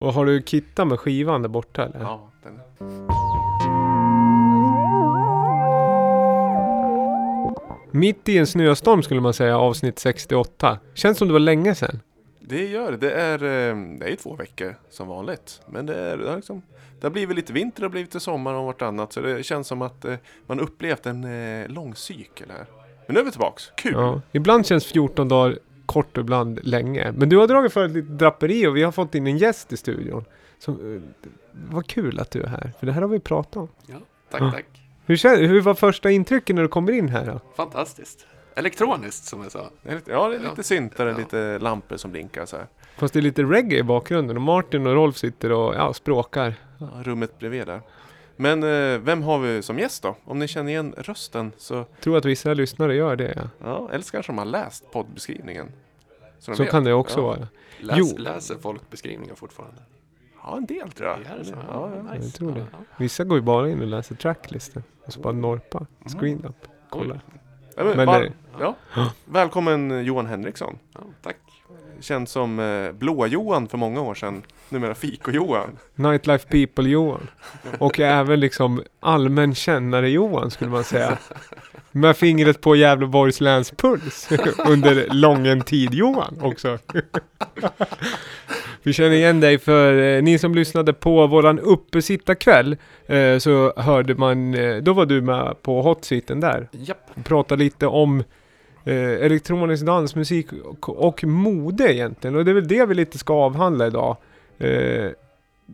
Och har du kittat med skivan där borta eller? Ja, den. Mitt i en snöstorm skulle man säga, avsnitt 68. Känns som det var länge sedan. Det gör det. Det är, eh, det är ju två veckor som vanligt. Men det, är, det, har liksom, det har blivit lite vinter, det har blivit lite sommar och vartannat. Så det känns som att eh, man upplevt en eh, lång cykel här. Men nu är vi tillbaks. Kul! Ja. Ibland känns 14 dagar kort och ibland länge. Men du har dragit för ett litet draperi och vi har fått in en gäst i studion. Som, eh, vad kul att du är här, för det här har vi pratat om. Tack, Ja. tack. Hur, kän- hur var första intrycket när du kommer in här då? Fantastiskt. Elektroniskt som jag sa. Det är lite, ja, det är lite Ja. syntare, Ja. lite lampor som blinkar så här. Fast det är lite reggae i bakgrunden och Martin och Rolf sitter och ja, språkar. Ja, rummet bredvid där. Men eh, vem har vi som gäst då? Om ni känner igen rösten så, Tror att vissa lyssnare gör det ja. ja, eller så kanske de har läst poddbeskrivningen. de Så vet. kan det också ja. vara. Läs, Jo. läser folk beskrivningar fortfarande? Ja, en del tror jag. Det är det så? Ja, ja. Jag tror det. Vissa går ju bara in och läser tracklisten. Och så bara norpa. Screen up. Kolla. Ja, men, Men var, det- ja. Välkommen Johan Henriksson. ja, tack. Känd som eh, Blå-Johan för många år sedan. Numera Fiko-Johan. Nightlife people Johan. Och även liksom allmän kännare Johan skulle man säga. Med fingret på Gävleborgs läns puls. Under lången tid Johan också. Vi känner igen dig för eh, ni som lyssnade på våran uppesittarkväll. Eh, så hörde man, eh, då var du med på hot seaten där. Japp. prata lite om eh, elektronisk dansmusik och, och mode egentligen. Och det är väl det vi lite ska avhandla idag. Eh,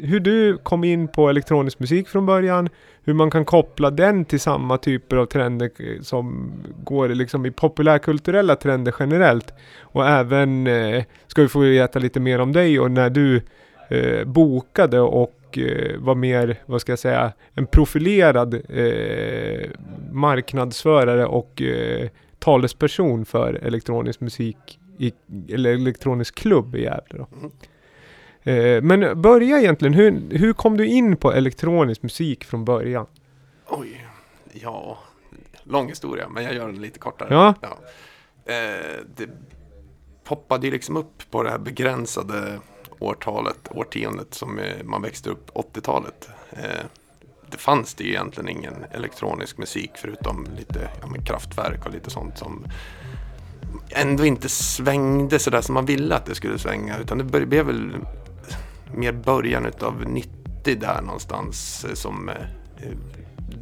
hur du kom in på elektronisk musik från början, hur man kan koppla den till samma typer av trender eh, som går liksom i populärkulturella trender generellt. Och även eh, ska vi få veta lite mer om dig och när du eh, bokade och eh, var mer, vad ska jag säga, en profilerad eh, marknadsförare och eh, talesperson för elektronisk musik i, eller elektronisk klubb i Gävle då. Mm. Eh, men börja egentligen, hur, hur kom du in på elektronisk musik från början? Oj. Ja. Lång historia, men jag gör den lite kortare. Ja. Eh, det poppade ju liksom upp på det här begränsade årtalet, årtiondet som eh, man växte upp, 80-talet. Eh, det fanns det ju egentligen ingen elektronisk musik förutom lite ja, men kraftverk och lite sånt som ändå inte svängde sådär som man ville att det skulle svänga. Utan det blev väl mer början utav 90 där någonstans eh, som eh, eh,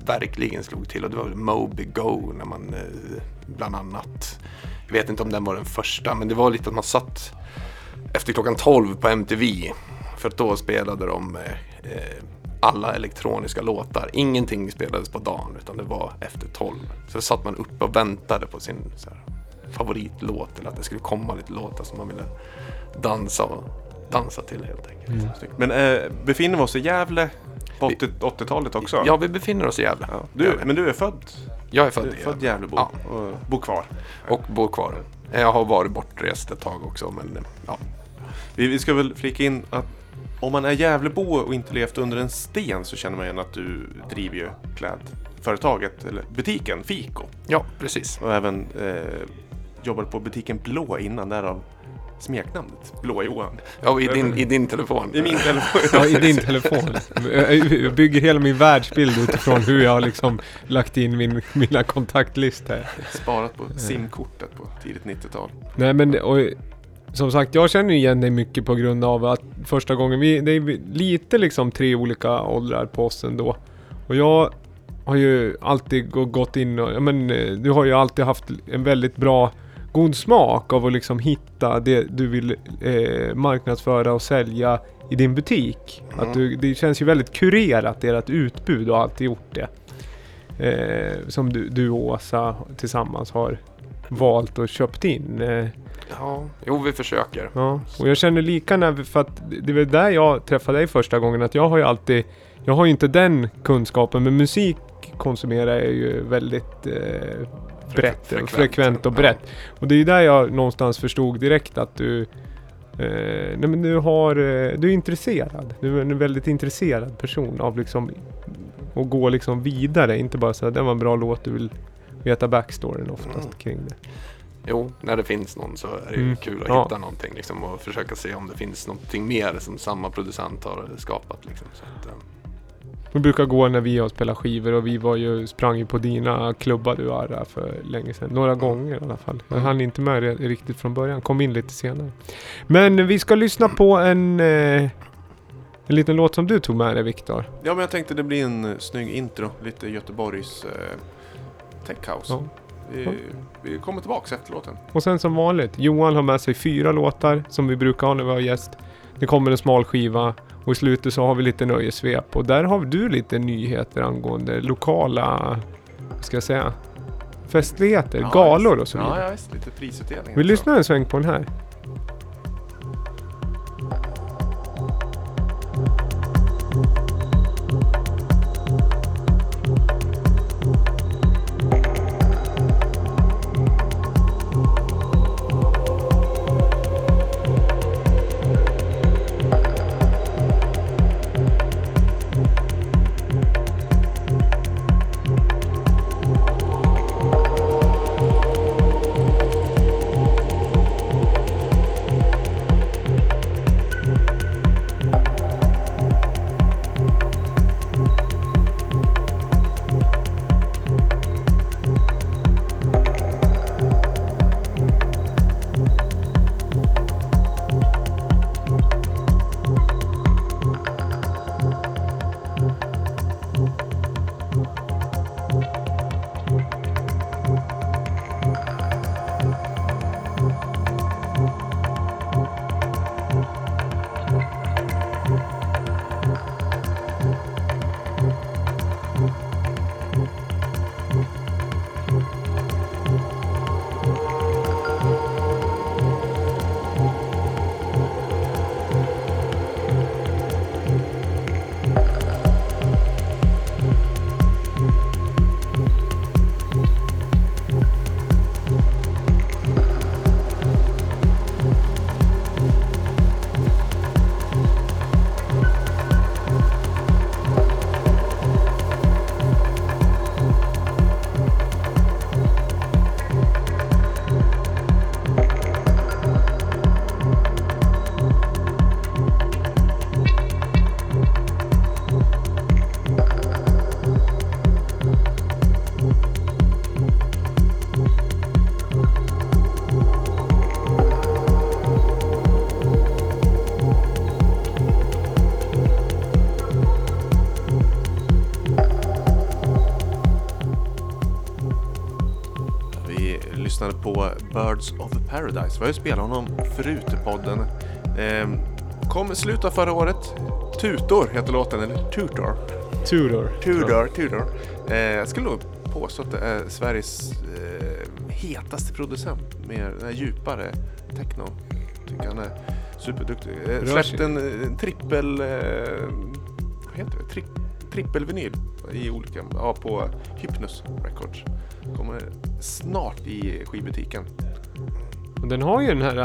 verkligen slog till. Och det var väl Moby Go när man eh, bland annat, jag vet inte om den var den första, men det var lite att man satt efter klockan 12 på MTV. För att då spelade de eh, eh alla elektroniska låtar. Ingenting spelades på dagen utan det var efter 12. Så satt man uppe och väntade på sin så här, favoritlåt eller att det skulle komma lite låtar som man ville dansa och dansa till helt enkelt. Snyggt. Men eh, befinner vi oss i Gävle på 80 80-talet också? Ja, vi befinner oss i Gävle. Ja. Du, vi. men du är född, Jag är du född är i född Gävle. Gävlebo Ja. och bor kvar. Och bor kvar. Jag har varit bortrest ett tag också, men ja. Vi, vi ska väl flika in att om man är Gävlebo och inte levt under en sten så känner man igen att du driver ju klädföretaget, eller butiken Fiko. Ja, precis. Och även eh, jobbade på butiken Blå innan, därav smeknamnet Blå-Johan. Ja, i din, i din telefon. I min telefon. Ja, i din telefon. Jag bygger hela min världsbild utifrån hur jag har liksom lagt in min, mina kontaktlistor. Sparat på simkortet på tidigt 90-tal. Nej men och, som sagt, jag känner igen dig mycket på grund av att första gången vi, det är lite liksom tre olika åldrar på oss ändå. Och jag har ju alltid gå- gått in och, men eh, du har ju alltid haft en väldigt bra god smak av att liksom hitta det du vill eh, marknadsföra och sälja i din butik. Mm. Att du, det känns ju väldigt kurerat, ert utbud och alltid gjort det. Eh, som du, du och Åsa tillsammans har valt och köpt in. Eh, Ja, jo, vi försöker. Ja, och jag känner lika när, vi- för att det är väl där jag träffade dig första gången, att jag har ju alltid, jag har ju inte den kunskapen, men musik konsumerar jag ju väldigt eh, brett, frekvent, frekvent, och ja. brett. Och det är ju där jag någonstans förstod direkt att du, eh, nej men du har, eh, du är intresserad. Du är en väldigt intresserad person av liksom, att gå liksom vidare, inte bara säga det var en bra låt, du vill veta backstoryn oftast Mm. kring det. Jo, när det finns någon så är det ju Mm. kul att Ja. hitta någonting liksom, och försöka se om det finns någonting mer som samma producent har skapat. Liksom. Så att, eh, Vi brukar gå när vi har spelat skivor och vi var ju, sprang ju på dina klubbar du har där för länge sedan. Några gånger i alla fall. Jag Mm. hann inte med det riktigt från början. Kom in lite senare. Men vi ska lyssna på en, eh, en liten låt som du tog med dig Viktor. Ja, men jag tänkte det blir en snygg intro. Lite Göteborgs eh, tech house. Ja. Vi, vi kommer tillbaks efter låten. Och sen som vanligt, Johan har med sig fyra låtar som vi brukar ha när vi har gäst. Det kommer en smal skiva och i slutet så har vi lite nöjesvep. Och där har du lite nyheter angående lokala, vad ska jag säga, festligheter, Ja, galor och så vidare. Ja, ja, visst. Lite prisutdelning. Vi lyssnar en sväng på den här. Birds of Paradise. Vi har ju spelat honom förut i podden. Ehm, kom i slutet av förra året. Tutor heter låten, eller Tutor. Tudor. Tudor, Tudor. Eh, jag skulle nog påstå att det är Sveriges eh, hetaste producent med den här djupare techno. Tycker han är superduktig. Eh, släppt en, en trippel... Eh, vad heter det? Tri, trippelvinyl i olika, ja, på Hypnus Records. Kommer snart i skivbutiken. Och den har ju den här,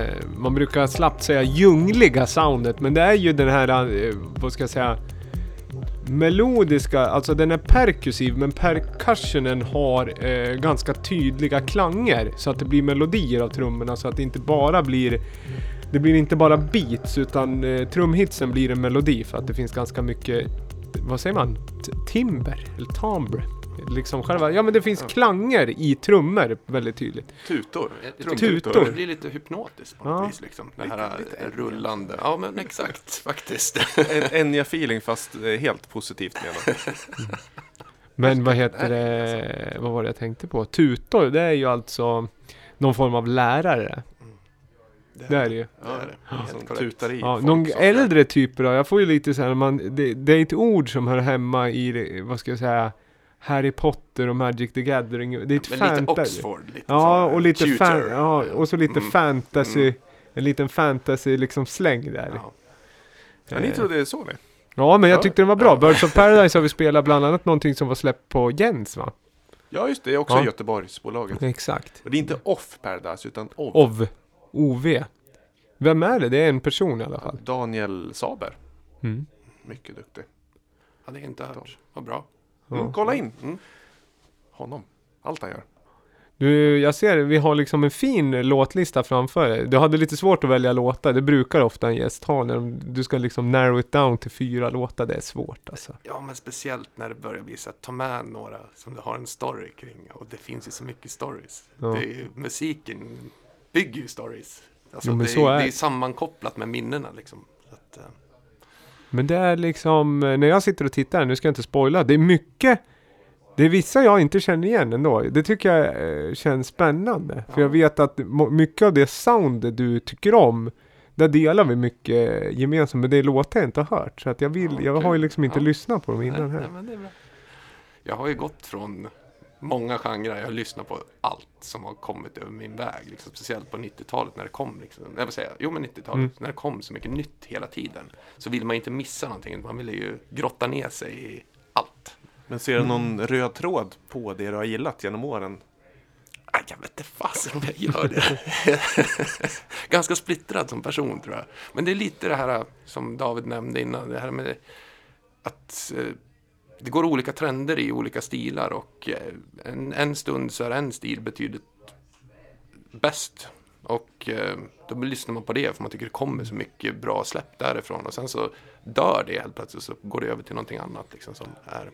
eh, man brukar slappt säga djungliga soundet, men det är ju den här, eh, vad ska jag säga, melodiska, alltså den är perkussiv men percussionen har eh, ganska tydliga klanger så att det blir melodier av trummorna så att det inte bara blir det blir inte bara beats utan eh, trumhitsen blir en melodi för att det finns ganska mycket, vad säger man? T- timber? Eller timbre? Liksom själva, ja men det finns Ja. klanger i trummor väldigt tydligt. Tutor. Tutor. Det blir lite hypnotiskt på något Ja. vis. Liksom. Det Lite- här lite Enya. rullande. Ja, men exakt faktiskt. En Enya-feeling fast eh, helt positivt menat. Men vad heter det, vad var det jag tänkte på? Tutor, det är ju alltså någon form av lärare. Det är det ju. Det är det. Tutar i Ja, någon äldre typer då, jag får ju lite så här, man, det, det är ett ord som hör hemma i, vad ska jag säga, Harry Potter och Magic the Gathering. Det är ett Men lite fantasy. Oxford. Lite Ja, och lite, fan, ja, och så lite Mm. fantasy, Mm. en liten fantasy liksom släng där. Ja. Ja, ni trodde det så ni? Ja, men jag Ja. tyckte den var bra. Ja. Birds of Paradise har vi spelat bland annat någonting som var släppt på Jens va? Ja, just det. Det är också Ja. Göteborgsbolaget. Exakt. Och det är inte Off Paradise, utan OV. OV. OV. Vem är det? Det är en person i alla fall. Daniel Saber. Mm. Mycket duktig. Hade jag inte hört. Vad bra. Mm, Ja. kolla in Mm. honom. Allt han gör. Du, jag ser, vi har liksom en fin låtlista framför dig. Du hade lite svårt att välja låtar, det brukar ofta en gäst ha när de, du ska liksom narrow it down till fyra låtar, det är svårt alltså. Ja, men speciellt när det börjar bli så att ta med några som du har en story kring. Och det finns ju så mycket stories. Ja. Det är musiken bygger ju stories. Alltså, Jo, det, är, är det är sammankopplat med minnena liksom. Så att, eh, Men det är liksom, eh, när jag sitter och tittar, nu ska jag inte spoila, det är mycket det är vissa jag inte känner igen ändå. Det tycker jag eh, känns spännande. För Ja. jag vet att mycket av det soundet du tycker om, där delar vi mycket gemensamt. Men det är låtar jag inte har hört. Så att jag vill, Ja, jag har ju liksom inte Ja. lyssnat på dem innan nej, här. nej. Jag har ju gått från många genrer. Jag har lyssnat på allt som har kommit över min väg. Liksom, speciellt på 90-talet när det kom. Liksom, jag vill säga, jo men 90-talet. Mm. När det kom så mycket nytt hela tiden. Så vill man inte missa någonting. Man vill ju grotta ner sig i allt. Men ser du någon röd tråd på det du har gillat genom åren? Aj, Jag vet inte fasen om jag gör det. Ganska splittrad som person tror jag. Men det är lite det här som David nämnde innan. Det här med att eh, det går olika trender i olika stilar. Och eh, en, en stund så är en stil betydligt bäst. Och eh, då lyssnar man på det för man tycker det kommer så mycket bra släpp därifrån. Och sen så dör det helt plötsligt så går det över till någonting annat liksom, som är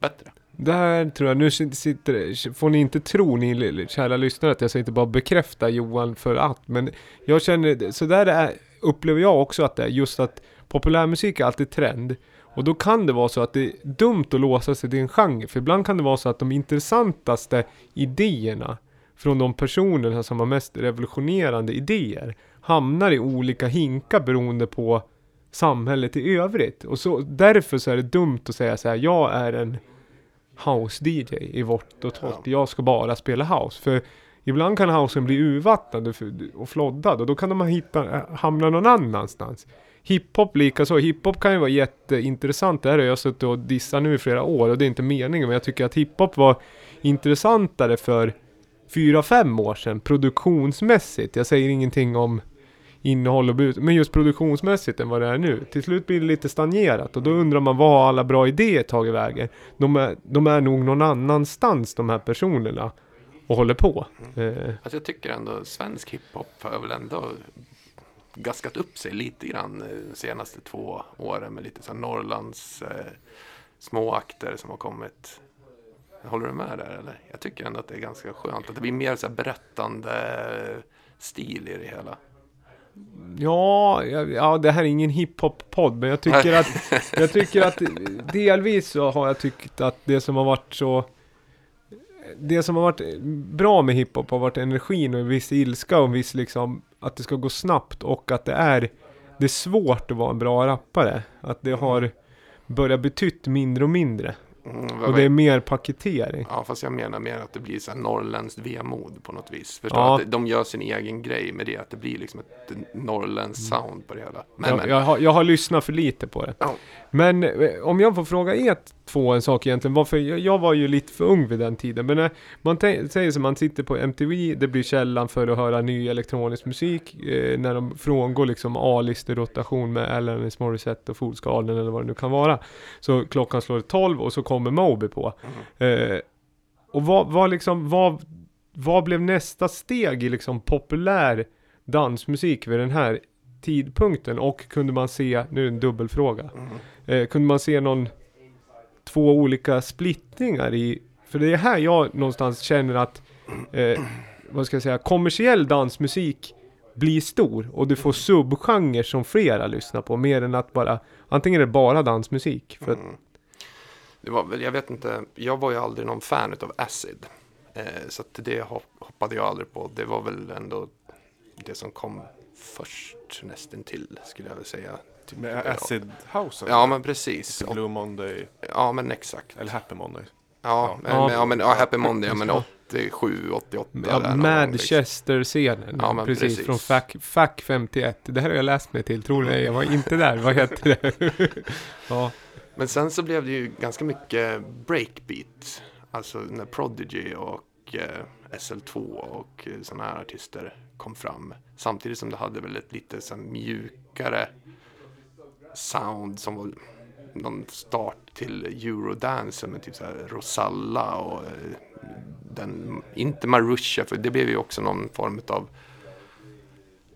bättre. Det här tror jag, nu sitter, får ni inte tro ni kära lyssnare att jag säger inte bara bekräfta Johan för att. Men jag känner, så där är, upplever jag också att det är just att populärmusik är alltid trend. Och då kan det vara så att det är dumt att låsa sig till en genre. För ibland kan det vara så att de intressantaste idéerna från de personerna som har mest revolutionerande idéer hamnar i olika hinkar beroende på samhället i övrigt. Och så, därför så är det dumt att säga så här, jag är en house-DJ i vårt och torrt. Jag ska bara spela house. För ibland kan housen bli urvattnad och floddad och då kan de hitta, hamna någon annanstans. Hiphop likaså. Hiphop kan ju vara jätteintressant. Det här har jag suttit och dissat nu i flera år och det är inte meningen. Men jag tycker att hiphop var intressantare för fyra, fem år sedan produktionsmässigt. Jag säger ingenting om innehåll och bud, men just produktionsmässigt än vad det är nu. Till slut blir det lite stagnerat och då undrar man vad har alla bra idéer tagit vägen? De är, de är nog någon annanstans de här personerna och håller på. Eh, Alltså jag tycker ändå svensk hiphop har väl ändå gaskat upp sig lite grann eh, de senaste två åren med lite så Norrlands eh, små akter som har kommit. Håller du med där eller? Jag tycker ändå att det är ganska skönt att det blir mer så här berättande stil i det hela. Ja, ja, ja, det här är ingen hiphop-podd, men jag tycker att, jag tycker att delvis så har jag tyckt att det som har varit så det som har varit bra med hiphop har varit energin och en viss ilska och en viss liksom att det ska gå snabbt och att det är det är svårt att vara en bra rappare. Att det har börjat betytt mindre och mindre. Mm, Och det är mer paketering. Ja, fast jag menar mer att det blir så här norrländskt vemod på något vis. Förstår Ja. att de gör sin egen grej med det, att det blir liksom ett norrländskt sound på det hela. Men, Jag, men, jag, har, jag har lyssnat för lite på det. Ja. Men eh, om jag får fråga er två en sak egentligen. Varför, jag, var ju lite för ung vid den tiden. Men när man säger så, man sitter på MTV, det blir källan för att höra ny elektronisk musik. Eh, när de frångår liksom A-listerotation med Alanis Morissette och Fools Garden eller vad det nu kan vara. Så klockan slår 12 och så kommer Moby på. Eh, och vad, vad liksom, vad, vad blev nästa steg i liksom populär dansmusik vid den här tidpunkten? Och kunde man se, nu är det en dubbelfråga, Mm eh, kunde man se någon, två olika splittringar i, för det är här jag någonstans känner att, eh, vad ska jag säga, kommersiell dansmusik blir stor och du får subgenrer som flera lyssnar på, mer än att bara, antingen är det bara dansmusik. För att, Mm. Det var väl, jag vet inte, jag var ju aldrig någon fan av Acid. Eh, så att det hoppade jag aldrig på. Det var väl ändå det som kom först nästan till skulle jag väl säga. Typ, Med ja. Acid House? Ja men precis. Typ Blue Monday, Ja men exakt. eller Happy Monday. Ja, men, Ja. ja, men ja, Happy Monday, ja, men 87, 88. där Ja, liksom. Manchester-scenen. Ja, men precis, precis. Från FAC, FAC 51. Det här har jag läst mig till, tror ni? Jag var inte där. Vad heter det? ja. Men sen så blev det ju ganska mycket breakbeat. Alltså när Prodigy och eh, SL2 och eh, sådana här artister kom fram. Samtidigt som det hade väl ett lite så mjukare sound som var någon start till eurodance med typ så här Rosalla och eh, den, inte Marusha, för det blev ju också någon form av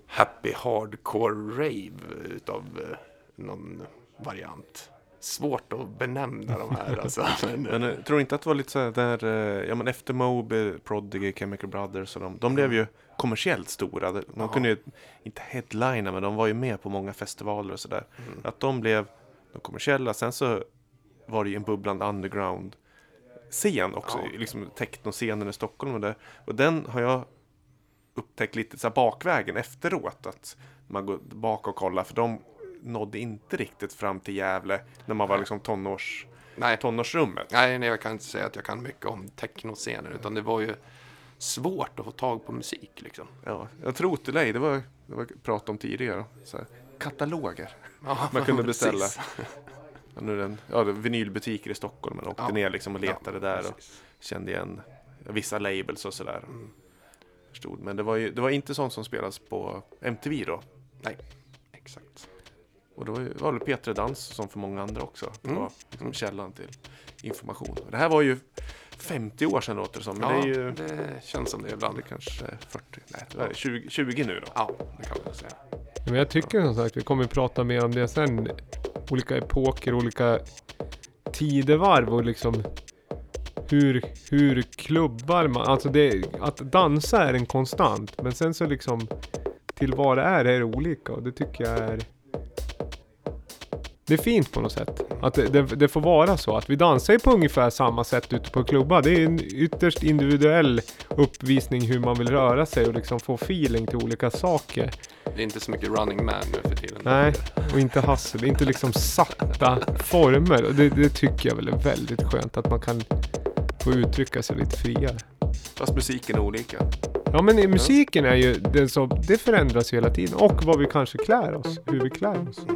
happy hardcore rave utav eh, någon variant. Svårt att benämna de här alltså. Men, Men jag tror inte att det var lite så här där, eh, ja men efter Moby, Prodigy, Chemical Brothers och de, de blev ju kommersiellt stora. De Ja. kunde ju inte headlina men de var ju med på många festivaler och sådär. Mm. Att de blev de kommersiella. Sen så var det ju en bubblande underground scen också, Ja. liksom technoscenen i Stockholm och det. Och den har jag upptäckt lite så här bakvägen efteråt. Att man går tillbaka och kollar för de nådde inte riktigt fram till Gävle när man var liksom tonårs, nej, tonårsrummet. nej, nej, jag kan inte säga att jag kan mycket om technoscenen, utan det var ju svårt att få tag på musik liksom. Ja, jag tror till dig, det var, det var prat om tidigare. Så här, kataloger. Ja, Man kunde beställa. Ja, nu den, ja, vinylbutiker i Stockholm. Man åkte Ja. ner liksom och letade Ja, där och kände igen vissa labels och sådär. Mm. Förstod. Men det var, ju, det var inte sånt som spelas på MTV då. Nej, exakt. Och det var, väl P3 Dans som för många andra också. Det Mm. var liksom källan till information. Det här var ju 50 år sedan låter det som. Men ja, det är ju det känns som det ibland. det kanske är 40, nej det är 20, 20 nu då. Ja, det kan man säga. Men jag tycker som sagt, vi kommer prata mer om det sen. Olika epoker, olika tidevarv och liksom hur, hur klubbar man, alltså det, att dansa är en konstant. Men sen så liksom till vad det är, är det olika och det tycker jag är det är fint på något sätt. Att det, det, det får vara så. Att vi dansar ju på ungefär samma sätt ute på klubbar. Det är en ytterst individuell uppvisning hur man vill röra sig och liksom få feeling till olika saker. Det är inte så mycket running man nu för tiden. Nej, och inte hustle. Inte liksom satta former. Och det, det tycker jag väl är väldigt skönt att man kan få uttrycka sig lite friare. Fast musiken är olika. Ja men i musiken är ju den som, det förändras ju hela tiden. Och vad vi kanske klär oss. Hur vi klär oss.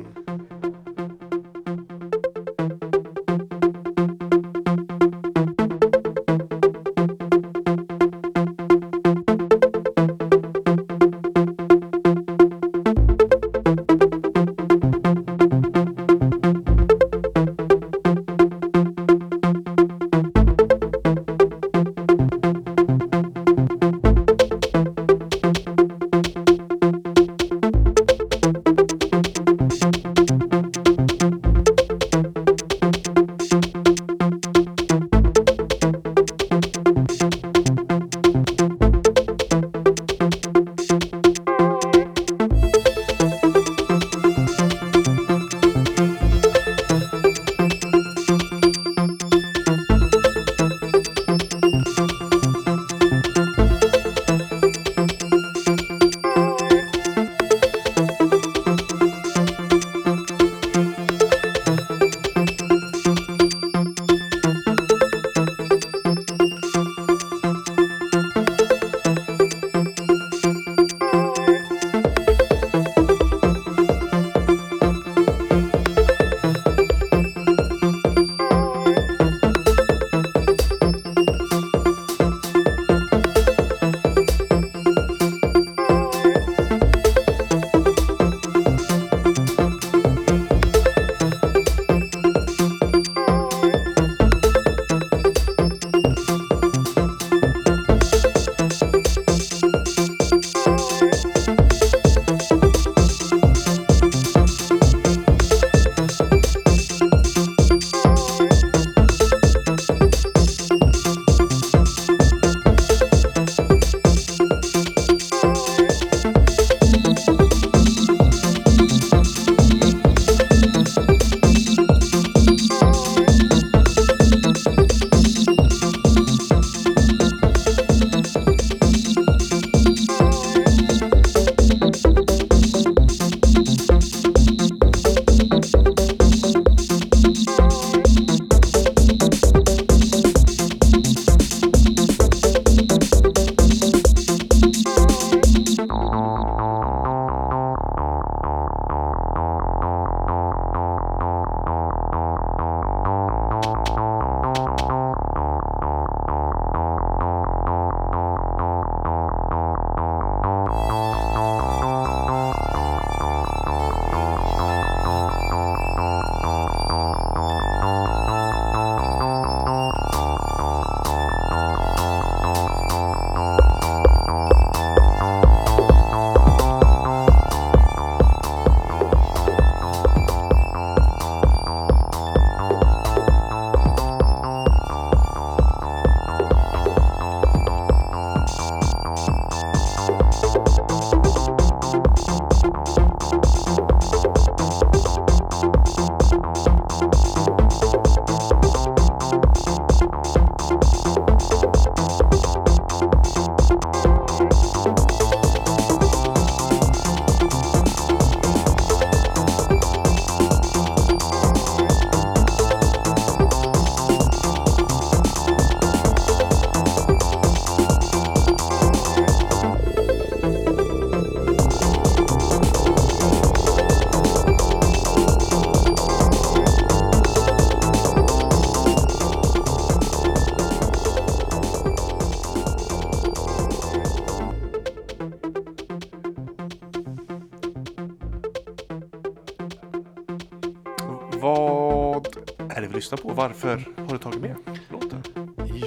Lyssna på? Varför har du tagit med låten?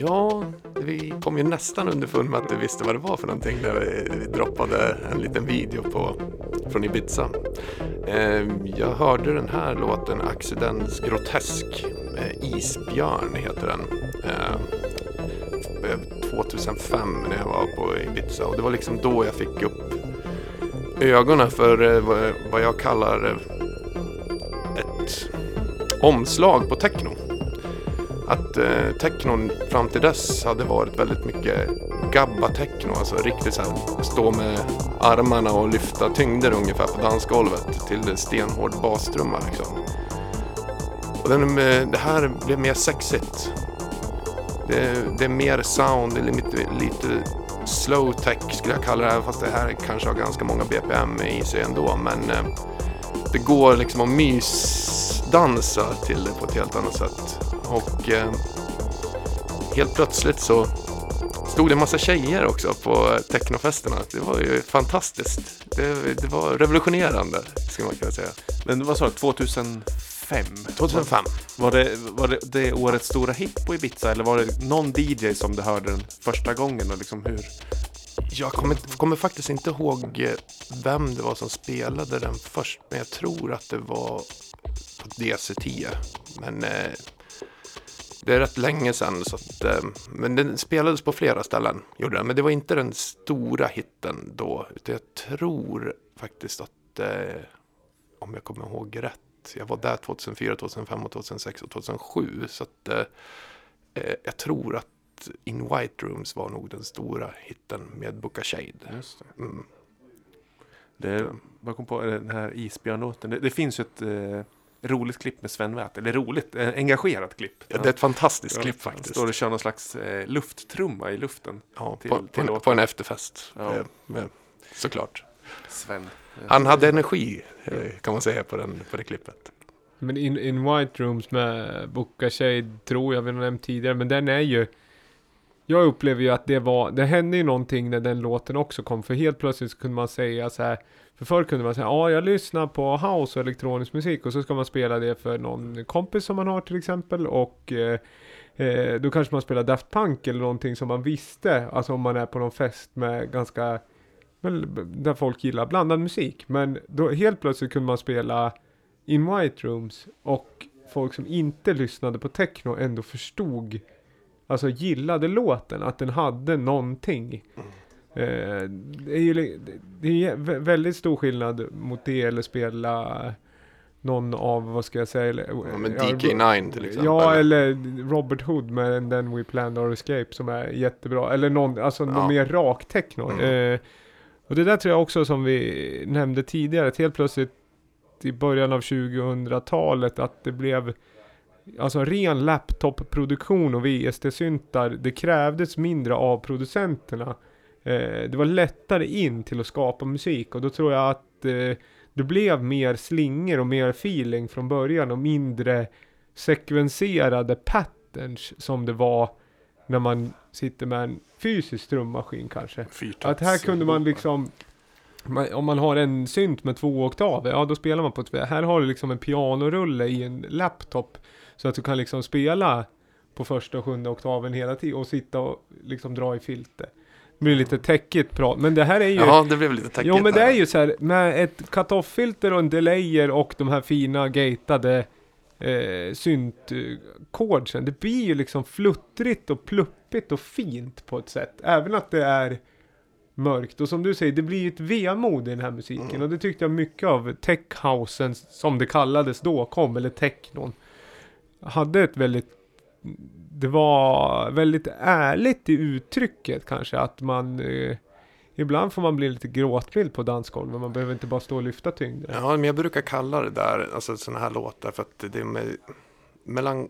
Ja, vi kom ju nästan underfund med att du visste vad det var för någonting när vi droppade en liten video på, från Ibiza. Ehm, jag hörde den här låten, Accidents Grotesk, eh, Isbjörn heter den. Ehm, eh, 2005 när jag var på Ibiza och det var liksom då jag fick upp ögonen för eh, vad- jag kallar ett omslag på techno. Att eh, technon fram till dess hade varit väldigt mycket gabba-techno, alltså riktigt så här stå med armarna och lyfta tyngder ungefär på dansgolvet till stenhård bastrumma liksom. Och den, eh, det här blev mer sexigt. Det, det är mer sound, det är lite, lite slow tech skulle jag kalla det här, fast det här kanske har ganska många BPM i sig ändå. Men eh, det går liksom att mysdansa till det på ett helt annat sätt. Och eh, helt plötsligt så stod det en massa tjejer också på technofesterna. Det var ju fantastiskt. Det, det var revolutionerande, skulle man kunna säga. Men vad sa du, 2005? 2005. Var det, var det, det årets stora hit på Ibiza eller var det någon DJ som du hörde den första gången och liksom hur? Jag kommer, kommer faktiskt inte ihåg eh, vem det var som spelade den först, men jag tror att det var på DC10. Men eh, det är rätt länge sedan, så att, eh, men den spelades på flera ställen, gjorde den. Men det var inte den stora hitten då, utan jag tror faktiskt att, eh, om jag kommer ihåg rätt, jag var där 2004, 2005, och 2006 och 2007, så att eh, jag tror att In White Rooms var nog den stora hitten med Boca Shade. Just det. Mm. det vad kom på den här isbjörnlåten. Det, det finns ju ett eh, roligt klipp med Sven Väth. Eller roligt, eh, engagerat klipp. Ja, det är ett fantastiskt Ja, klipp faktiskt. Står och kör någon slags eh, lufttrumma i luften. ja, till- på, till på, på en efterfest. Ja. Eh, med, såklart. Sven. Han hade energi eh, kan man säga på, den, på det klippet. Men in, in White Rooms med Boca Shade tror jag vi har nämnt tidigare, men den är ju jag upplever ju att det var, det hände ju någonting när den låten också kom, för helt plötsligt så kunde man säga så här, för förr kunde man säga, ja jag lyssnar på house och elektronisk musik och så ska man spela det för någon kompis som man har till exempel och eh, eh, då kanske man spelar Daft Punk eller någonting som man visste, alltså om man är på någon fest med ganska, väl, där folk gillar blandad musik, men då helt plötsligt kunde man spela In White Rooms och folk som inte lyssnade på techno ändå förstod, alltså gillade låten, att den hade någonting. Eh, det är ju det är väldigt stor skillnad mot det eller spela någon av, vad ska jag säga, eller, Ja, men ja, DK9 till exempel. Ja, eller Robert Hood med Then We Planned Our Escape som är jättebra. Eller någon, alltså Ja. någon mer rak techno. Mm. Eh, och det där tror jag också som vi nämnde tidigare, att helt plötsligt i början av 2000-talet att det blev Alltså ren laptopproduktion och VST-syntar, det krävdes mindre av producenterna. Eh, det var lättare in till att skapa musik och då tror jag att eh, det blev mer slingor och mer feeling från början och mindre sekvenserade patterns som det var när man sitter med en fysisk trummaskin kanske. Fyrtakts- Att här kunde man liksom om man har en synt med två oktaver, ja då spelar man på ett Här har du liksom en pianorulle i en laptop. Så att du kan liksom spela på första och sjunde oktaven hela tiden och sitta och liksom dra i filter. Det blir lite täckigt prat, men det här är ju... Ja, det blev lite täckigt Jo men det här. är ju så här, med ett cut-off-filter och en delayer och de här fina gatade eh, syntchordsen. Det blir ju liksom fluttrigt och pluppigt och fint på ett sätt. Även att det är mörkt. Och som du säger, det blir ju ett vemod i den här musiken. Mm. Och det tyckte jag mycket av techhousen, som det kallades då, kom, eller technon. Hade ett väldigt det var väldigt ärligt i uttrycket kanske att man eh, Ibland får man bli lite gråtmild på dansgolvet, man behöver inte bara stå och lyfta tyngder. Ja, men jag brukar kalla det där, alltså sådana här låtar, för att det är med, melan,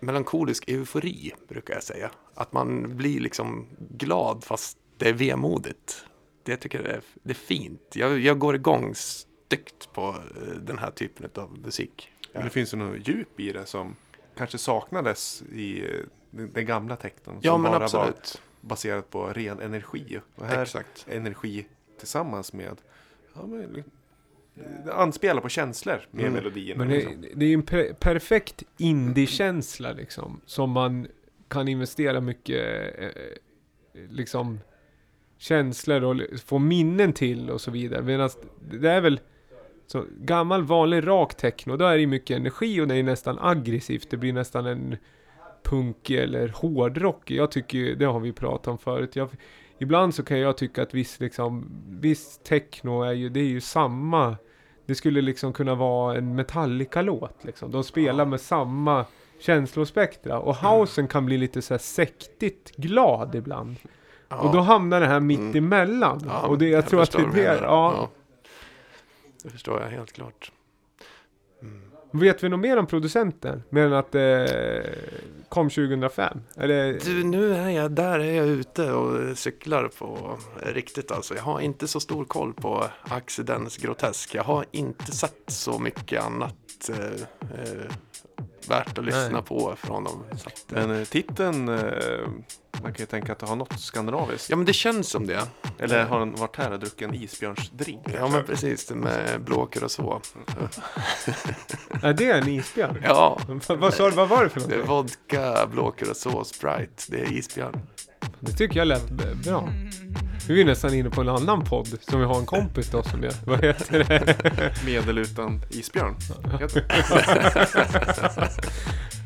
melankolisk eufori, brukar jag säga. Att man blir liksom glad fast det är vemodigt. Det tycker jag är, det är fint. Jag, jag går igång styggt på eh, den här typen av musik. Men det finns ju något djup i det som kanske saknades i eh, den, gamla technon. Ja, som men bara var absolut. baserat på ren energi. Och här Exakt. energi tillsammans med ja, men, det anspelar på känslor med Mm. melodierna. Men det, liksom. det är ju en per, perfekt indie-känsla liksom. Som man kan investera mycket eh, liksom känslor och få minnen till och så vidare. Medan det är väl så gammal vanlig rak techno, då är det mycket energi och det är nästan aggressivt. Det blir nästan en punk eller hårdrock. Jag tycker det har vi pratat om förut. Jag, ibland så kan jag tycka att viss liksom, viss techno är ju, det är ju samma det skulle liksom kunna vara en Metallica-låt liksom. De spelar med samma känslospektra. Och housen kan bli lite så här sektigt glad ibland. Ja. Och då hamnar det här mitt Mm. emellan. Ja, och det, jag, tror att det är det. menar. Ja. Det förstår jag helt klart. Vet vi något mer om producenten? Mer än att det kom 2005? Eller, Du, nu är jag, där är jag ute och cyklar på riktigt alltså. Jag har inte så stor koll på Accidents Grotesk. Jag har inte sett så mycket annat eh, eh, värt att lyssna Nej. på från dem. Så att, eh, Men eh, titeln, eh, man kan ju tänka att det har något skandinaviskt. ja, men det känns som det. Eller har han varit här och druckit en isbjörnsdrink? Ja, men precis. Med blåkor och så. är det en isbjörn? Ja, vad, sa du, vad var det för det är något? vodka, blåkor och så, Sprite. Det är isbjörn. Det tycker jag lät bra. Nu är vi nästan inne på en annan podd som vi har en kompis då som gör. Vad heter det? Medel utan isbjörn.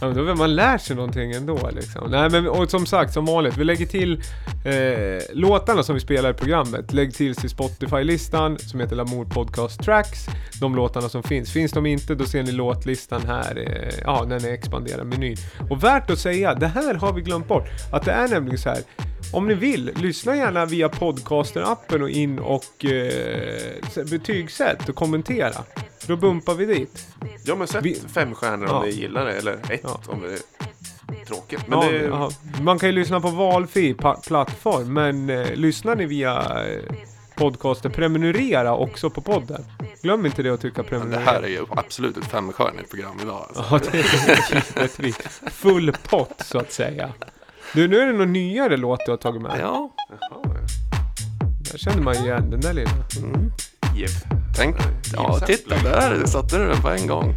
Ja, men då man lär sig någonting ändå liksom. Nej men och som sagt, som vanligt, vi lägger till eh, låtarna som vi spelar i programmet. Lägg till till Spotify-listan som heter Lamour Podcast Tracks. De låtarna som finns. Finns de inte, då ser ni låtlistan här, eh, ja, när ni expanderar menyn. Och värt att säga, det här har vi glömt bort. Att det är nämligen så här. Om ni vill, lyssna gärna via podcaster-appen och in och eh, betygsätt och kommentera. Då bumpar vi dit. Ja men sätt Vi- fem stjärnor om Ja. ni gillar det, eller ett Ja. om det är tråkigt. Men Ja, det, ja. Man kan ju lyssna på valfri plattform, men eh, lyssnar ni via eh, podcaster, prenumerera också på podden. Glöm inte det att trycka Men det prenumerera. här är ju absolut ett femstjärnigt program idag. Alltså. Ja, det är givetvis. Full pott, så att säga. Du, nu är det någon nyare låt du har tagit med. Ja, Jaha, Där känner man igen den där lilla. mm. Jev. tänk. Ja, titta där satte du den på en gång.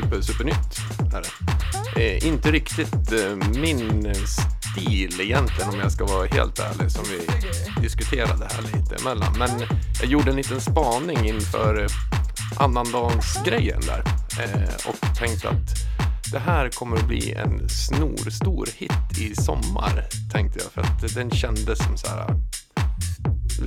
Super, super nytt. Är det. Eh, inte riktigt eh, min stil egentligen om jag ska vara helt ärlig som vi diskuterade här lite emellan. Men jag gjorde en liten spaning inför eh, annandagsgrejen där eh, och tänkte att det här kommer att bli en snorstor hit i sommar tänkte jag för att den kändes som så här eh,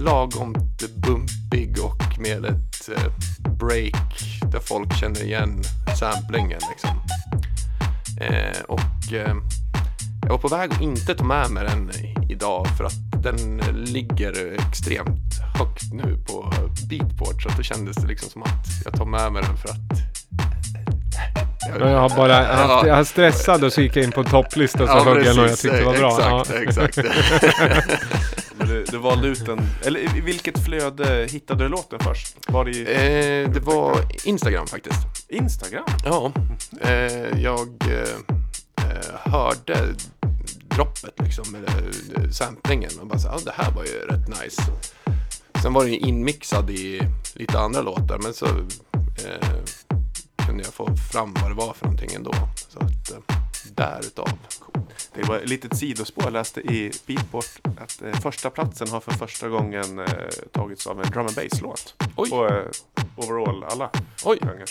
lagom bumpig och med ett eh, break där folk känner igen samplingen liksom. Eh, och eh, jag var på väg att inte ta med mig den idag för att den ligger extremt högt nu på beatport så att det kändes det liksom som att jag tar med mig den för att Ja, Jag har bara haft, jag har stressad och så gick jag in på en topplista och så högg jag någon jag tyckte var bra. Exakt, Ja. exakt. Du, du valde ut en, eller i vilket flöde hittade du låten först? Var det i eh, det var Instagram faktiskt. Instagram? Ja, eh, jag eh, eh, hörde droppet liksom, eller eh, samplingen och bara så, ah, det här var ju rätt nice. Sen var den ju inmixad i lite andra låtar men så eh, kunde jag få fram vad det var för någonting ändå. Så att eh, därutav. Det var ett litet sidospår. Jag läste i Beatport att eh, första platsen har för första gången eh, tagits av en drum and bass-låt. Oj. På eh, overall alla Oj, genrer.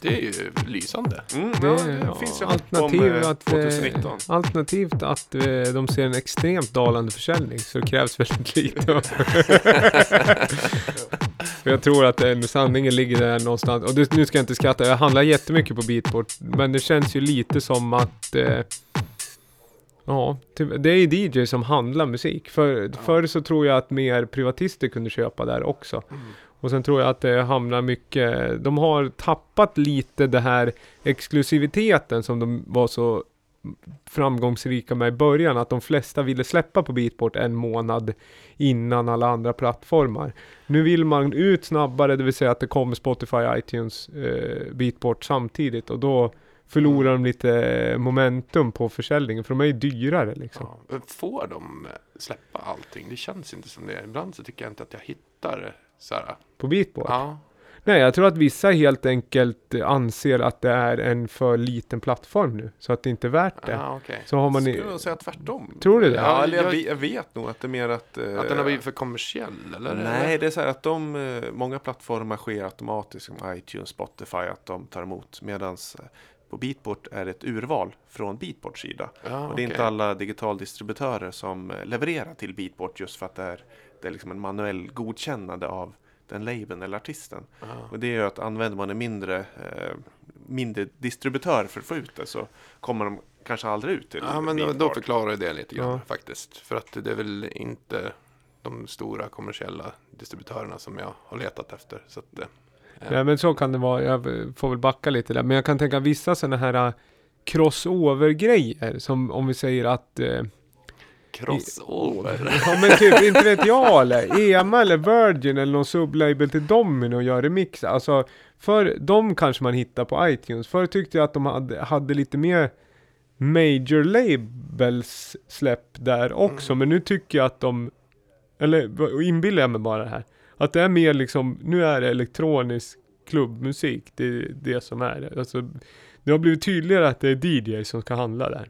Det är ju lysande. Mm, Det ja, det finns ju alternativ om eh, att, eh, 2019. alternativt att eh, de ser en extremt dalande försäljning så det krävs väldigt lite. För jag tror att eh, sanningen ligger där någonstans. Och det, nu ska jag inte skratta, jag handlar jättemycket på Beatport. Men det känns ju lite som att eh, Ja, ty- det är ju DJ som handlar musik. För, Förr så tror jag att mer privatister kunde köpa där också. Och sen tror jag att det hamnar mycket, de har tappat lite det här exklusiviteten som de var så framgångsrika med i början. Att de flesta ville släppa på Beatport en månad innan alla andra plattformar. Nu vill man ut snabbare, det vill säga att det kommer Spotify, iTunes, eh, Beatport samtidigt. Och då förlorar de lite momentum på försäljningen, för de är ju dyrare liksom. Ja. Får de släppa allting? Det känns inte som det. Ibland så tycker jag inte att jag hittar så här. På Beatport. Ja, Nej, jag tror att vissa helt enkelt eh, anser att det är en för liten plattform nu. Så att det inte är värt det. ja okej. Så har man Skulle i, jag säga tvärtom. Tror du det? Ja, eller jag, jag- ve- jag vet nog att det är mer att... eh, Att den har blivit för kommersiell eller? Nej, det är så här att de, eh, många plattformar sker automatiskt som iTunes, Spotify, att de tar emot. Medan på Beatport är det ett urval från Beatports sida. Ja, Och det är okej. inte alla digitaldistributörer som eh, levererar till Beatport just för att det är, det är liksom en manuell godkännande av den labeln eller artisten. Ja. Och det gör att använder man en mindre, eh, mindre distributör för att få ut det så kommer de kanske aldrig ut till Ja, men då, då Beatport. förklarar det lite grann Ja. faktiskt. För att det är väl inte de stora kommersiella distributörerna som jag har letat efter. Så att, eh, Nej men så kan det vara, jag får väl backa lite där. Men jag kan tänka vissa sådana här äh, crossover-grejer. Som om vi säger att... Eh, crossover. ja men typ, inte vet jag eller? EMA eller Virgin eller någon sublabel till Domino gör remix. Alltså, för de kanske man hittar på iTunes. Förr tyckte jag att de hade, hade lite mer major labels släpp där också. Men nu tycker jag att de, eller inbillar jag mig bara det här. Att det är mer liksom, nu är det elektronisk klubbmusik. Det är det som är det. Alltså, det har blivit tydligare att det är DJ som ska handla där.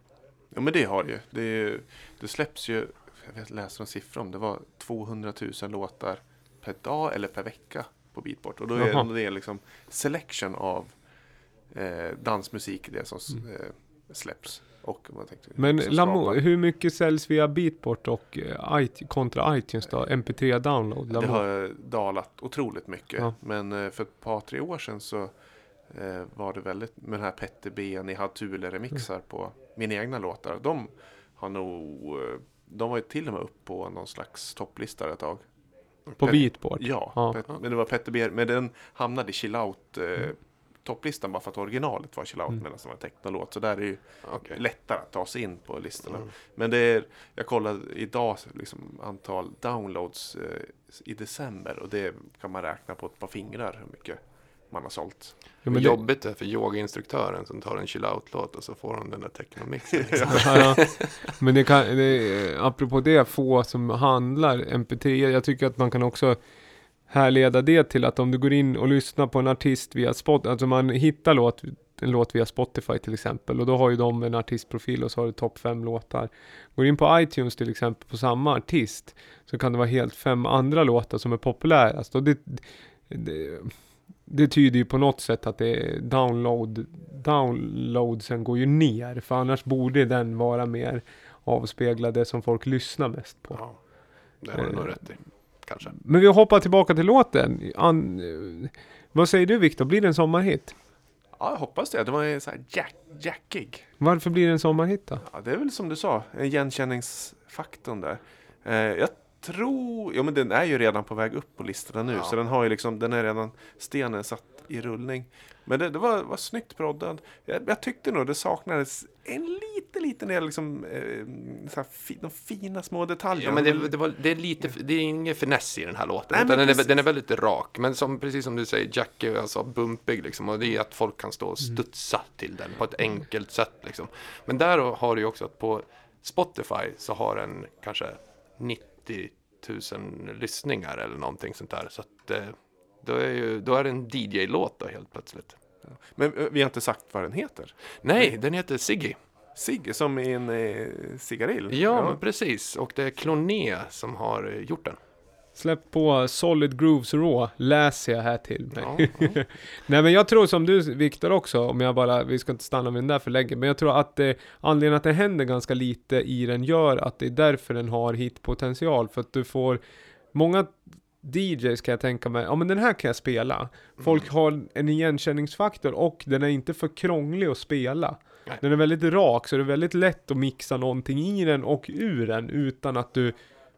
Ja men det har det ju. Det, är ju- det släpps ju, jag läste någon siffra om det var 200 000 låtar per dag eller per vecka på Beatport. Och då är Jaha. det liksom selection av eh, dansmusik det som s- eh, släpps. Och vad tänkte Men Lamo, hur mycket säljs via Beatport och eh, it- kontra iTunes då? MP3 download? Det Lamo. har dalat otroligt mycket. Ja. Men eh, för ett par, tre år sedan så eh, var det väldigt med den här Petter B, ni hade Thule remixar på mina egna låtar. De har nog, eh, de var ju till och med upp på någon slags topplista ett tag. På Pet- Beatport? Ja, Ja. Pet- men det var Petter B, men den hamnade i chill out eh, topplistan bara för att originalet var chill out Mm. medan det var technolåt. Så där är det ju Okej. lättare att ta sig in på listorna. Mm. Men det är, jag kollade idag liksom, antal downloads eh, i december och det kan man räkna på ett par fingrar hur mycket man har sålt. Men det, jobbigt det är för yogainstruktören som tar en chill out-låt och så får hon den där technomixen. Liksom. ja, ja. men det kan, det, apropå det, få som handlar MP3, jag tycker att man kan också härleda det till att om du går in och lyssnar på en artist via Spotify, alltså man hittar låt, en låt via Spotify till exempel och då har ju de en artistprofil och så har du topp fem låtar. Går in på iTunes till exempel på samma artist så kan det vara helt fem andra låtar som är populärast och det, det, det tyder ju på något sätt att det download, downloadsen går ju ner för annars borde den vara mer avspegla det som folk lyssnar mest på. Ja, det har du nog rätt i. Kanske. Men vi hoppar tillbaka till låten. An, eh, vad säger du Viktor, blir det en sommarhit? Ja, jag hoppas det. Det var så här jack, jackig. Varför blir det en sommarhit då? Ja, det är väl som du sa, igenkänningsfaktorn där. Eh, jag tror, ja men den är ju redan på väg upp på listorna nu, Ja. så den har ju liksom, den är redan, stenen satt i rullning. Men det, det var, var snyggt proddad. Jag, jag tyckte nog det saknades en liten, liten del liksom, eh, fi, de fina små detaljerna. Ja, men det, det, var, det är lite, det är ingen finess i den här låten. Nej, utan den, är, den är väldigt rak. Men som, precis som du säger, Jack är alltså bumpig liksom. Och det är att folk kan stå och studsa till den på ett enkelt sätt liksom. Men där har du ju också att på Spotify så har den kanske 90 000 lyssningar eller någonting sånt där. Så att eh, då är, ju, då är det en DJ-låt då helt plötsligt. Men eh, vi har inte sagt vad den heter. Nej, den heter Siggy. Sigge, som i en eh, cigarill. Ja, men precis. Och det är Cloné som har eh, gjort den. Släpp på Solid Grooves Raw, läser jag här till mig. Ja, ja. Nej men jag tror som du Viktor också, om jag bara, vi ska inte stanna vid den där för länge, men jag tror att eh, anledningen att det händer ganska lite i den gör att det är därför den har hitpotential, för att du får många DJs kan jag tänka mig, ja men den här kan jag spela. Folk har en igenkänningsfaktor och den är inte för krånglig att spela. Nej. Den är väldigt rak, så det är väldigt lätt att mixa någonting i den och ur den utan att du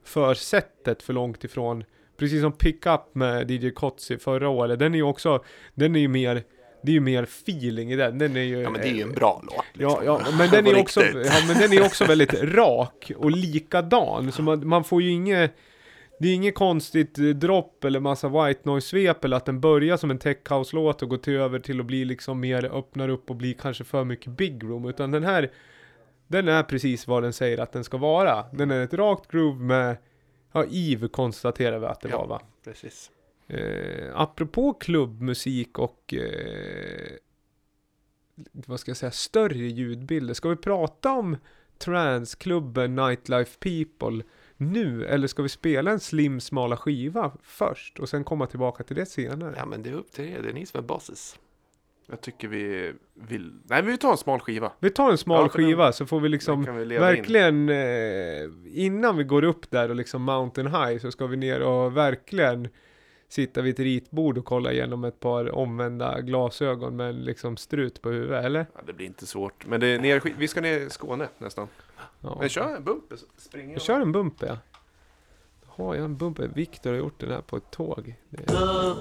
för sättet för långt ifrån. Precis som Pickup med DJ Kotzi förra året, den är ju också, den är ju mer, det är ju mer feeling i den. Den är ju... ja, men det är ju en bra låt. Ja, liksom. ja, men den är också, ja, men den är också väldigt rak och likadan. Så man, man får ju inget, det är inget konstigt dropp eller massa white noise-svep eller att den börjar som en tech house-låt och går till över till att bli liksom mer, öppnar upp och blir kanske för mycket big room. Utan den här, den är precis vad den säger att den ska vara. Den är ett rakt groove med, ja, Eve konstaterar vi att det Ja. var va? Precis. Eh, apropå klubbmusik och eh, vad ska jag säga, större ljudbilder. Ska vi prata om transklubben Nightlife People nu? Eller ska vi spela en slim smala skiva först och sen komma tillbaka till det senare? Ja, men det är upp till er. Det är ni som är bosses. Jag tycker vi vill... Nej, men vi tar en smal skiva. Vi tar en smal Ja, för den- skiva så får vi liksom vi verkligen eh, innan vi går upp där och liksom mountain high så ska vi ner och verkligen sitta vid ett ritbord och kolla igenom ett par omvända glasögon med en liksom strut på huvudet, eller? Ja, det blir inte svårt. Men det är ner, vi ska ner i Skåne nästan. Ja. Men kör en bumper så springer jag. kör en bumper ja. Har jag en bumper? Viktor har gjort den här på ett tåg. Det är...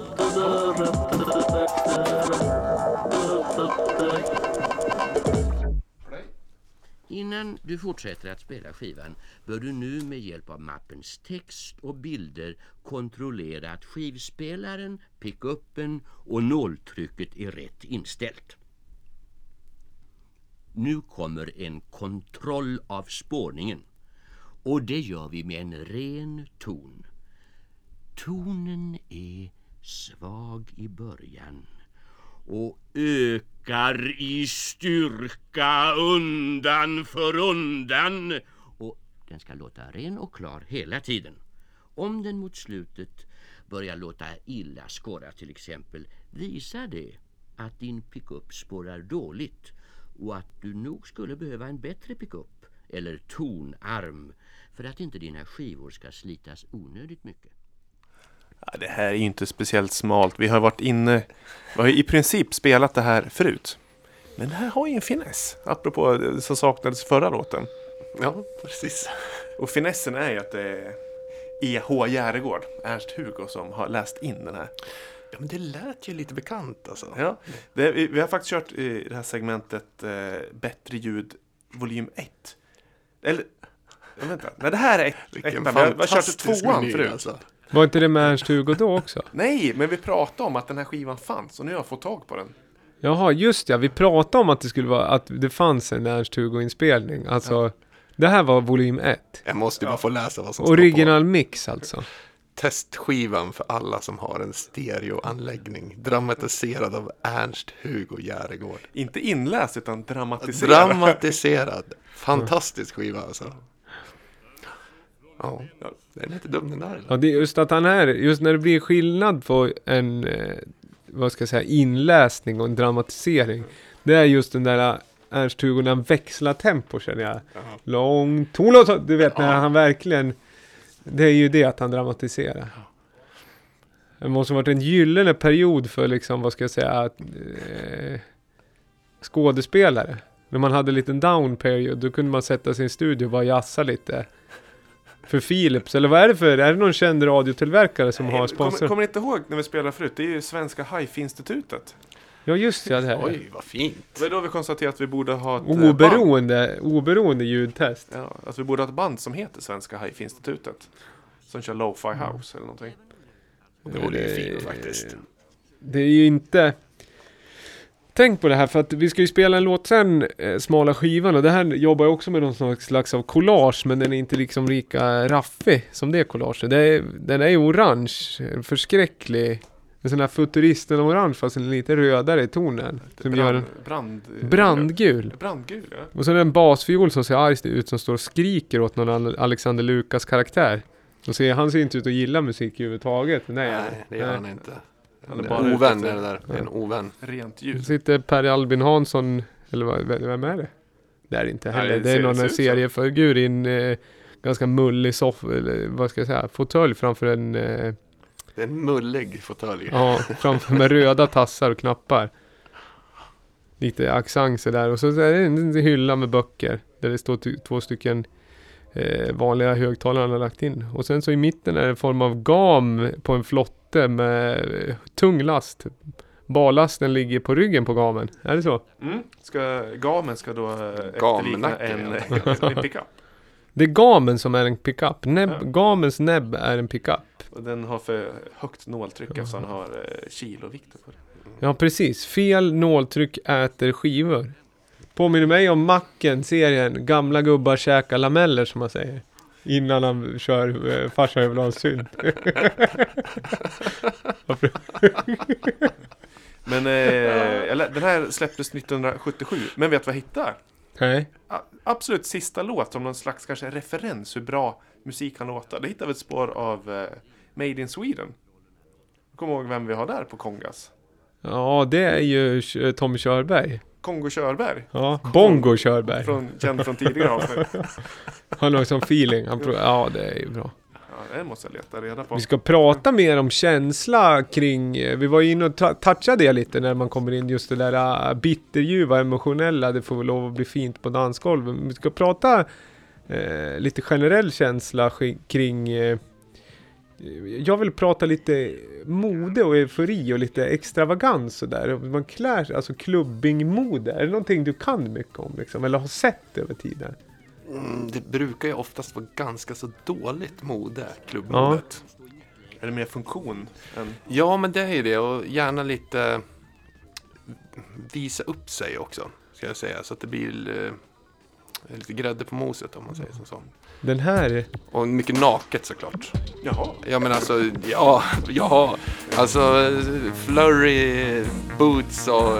Innan du fortsätter att spela skivan bör du nu med hjälp av mappens text och bilder kontrollera att skivspelaren, pickuppen och nåltrycket är rätt inställt. Nu kommer en kontroll av spårningen och det gör vi med en ren ton. Tonen är svag i början och ökar i styrka undan för undan. Och den ska låta ren och klar hela tiden. Om den mot slutet börjar låta illa skåra till exempel visar det att din pickup spårar dåligt och att du nog skulle behöva en bättre pickup eller tonarm för att inte dina skivor ska slitas onödigt mycket. Ja, det här är ju inte speciellt smalt. Vi har varit inne... Vi har i princip spelat det här förut. Men det här har ju en finess. Apropå det som saknades förra låten. Ja, precis. Och finessen är ju att det är E.H. Järegård, Ernst-Hugo, som har läst in den här. Ja, men det lät ju lite bekant alltså. Ja, det, vi, har faktiskt kört i det här segmentet eh, Bättre ljud volym 1. Eller, vänta. Nej, det här är ett, Vilken ettan. Vi har, vi har kört tvåan meny, förut. alltså. Var inte det med Ernst-Hugo då också? Nej, men vi pratade om att den här skivan fanns och nu har jag fått tag på den. Jaha, just ja. Vi pratade om att det skulle vara, att det fanns en Ernst-Hugo-inspelning. Alltså, det här var volym 1. Jag måste ju bara få läsa vad som står Original mix alltså. testskivan för alla som har en stereoanläggning. Dramatiserad av Ernst-Hugo Järegård. Inte inläst utan dramatiserad. Dramatiserad. Fantastisk skiva alltså. Ja, den är inte dum den där. Ja, det är just att han är, just när det blir skillnad på en, eh, vad ska jag säga, inläsning och en dramatisering. Det är just den där Ernst-Hugo när han växlar tempo känner jag. Lång och så, du vet när han verkligen, det är ju det att han dramatiserar. Det måste ha varit en gyllene period för liksom, vad ska jag säga, att, eh, skådespelare. När man hade en liten down period, då kunde man sätta sig i en studio och bara jassa lite. För Philips, eller vad är det för, är det någon känd radiotillverkare som har Kommer, sponsrat? kommer ni inte ihåg när vi spelade förut? Det är ju Svenska Hifi-institutet. Ja just det, det här. Oj, vad fint. Det var då vi konstaterade att vi borde ha ett eh, band. Oberoende, oberoende ljudtest. Ja, att vi borde ha ett band som heter Svenska Hifi-institutet. Som kör lo-fi house eller någonting. Det vore ju fint faktiskt. Det är ju inte... Tänk på det här för att vi ska ju spela en låt sen, eh, Smala skivan, och det här jobbar jag också med någon slags av collage, men den är inte liksom lika raffig som det collaget. Det är, den är ju orange, förskräcklig, en sån här futuristen orange fast en lite rödare i tonen. Som gör en brand, brandgul. Brandgul, ja. Och så är det en basfiol som ser arg ut som står och skriker åt någon Al- Alexander Lukas karaktär. Och ser, han ser inte ut att gilla musik överhuvudtaget. Nej, Nej, det gör han inte. Han En är bara ovän är det där. En ovän. Rent ljud. sitter Per Albin Hansson, eller vad, vem är det? Det är det inte Nej, heller. det det är ser- någon seriefigur i en eh, ganska mullig soff, eller vad ska jag säga, fåtölj framför en, eh, Det är en mullig fåtölj. ja, framför med röda tassar och knappar. Lite accent där och så är det en hylla med böcker där det står två stycken eh, vanliga högtalare han har lagt in. Och sen så i mitten är det en form av gam på en flotte med eh, tung last. Barlasten ligger på ryggen på gamen. Är det så? Mm. Ska, gamen ska då eh, efterlikna en, en pickup. Det är gamen som är en pickup. Näbb, Ja. Gamens näbb är en pickup. Och den har för högt nåltryck eftersom han har eh, kilovikter på det. Ja, precis. Fel nåltryck äter skivor. Påminner mig om Macken-serien. Gamla gubbar käkar lameller som man säger. Innan han kör eh, farsan över en synt. Men eh, jag den här släpptes 1977. Men vet du vad jag hittade? Nej. A- Absolut sista låt som någon slags kanske referens hur bra musik kan låta. Det hittade vi ett spår av eh, Made in Sweden. Kommer ihåg vem vi har där på Kongas? Ja, det är ju Tommy Körberg. Kongo Körberg. Ja, Bongo Körberg. Från, känd från tidigare avsnitt. Han har sån feeling. Han pro- ja, det är ju bra. Ja, det måste jag leta reda på. Vi ska prata mer om känsla kring, eh, vi var inne och touchade det lite när man kommer in just det där uh, bitterljuva, emotionella, det får väl lov att bli fint på dansgolvet. Vi ska prata eh, lite generell känsla kring, eh, jag vill prata lite mode och eufori och lite extravagans sådär. Man klär sig, alltså klubbingmode, är det någonting du kan mycket om liksom, eller har sett över tiden? Mm, det brukar ju oftast vara ganska så dåligt mode, klubbmodet. Är det mer funktion än... Ja. men det är ju det och gärna lite visa upp sig också, ska jag säga. Så att det blir eh, lite grädde på moset om man säger som så. Den här, Och mycket naket såklart. Jaha. Ja men alltså, ja, ja. Alltså flurry boots och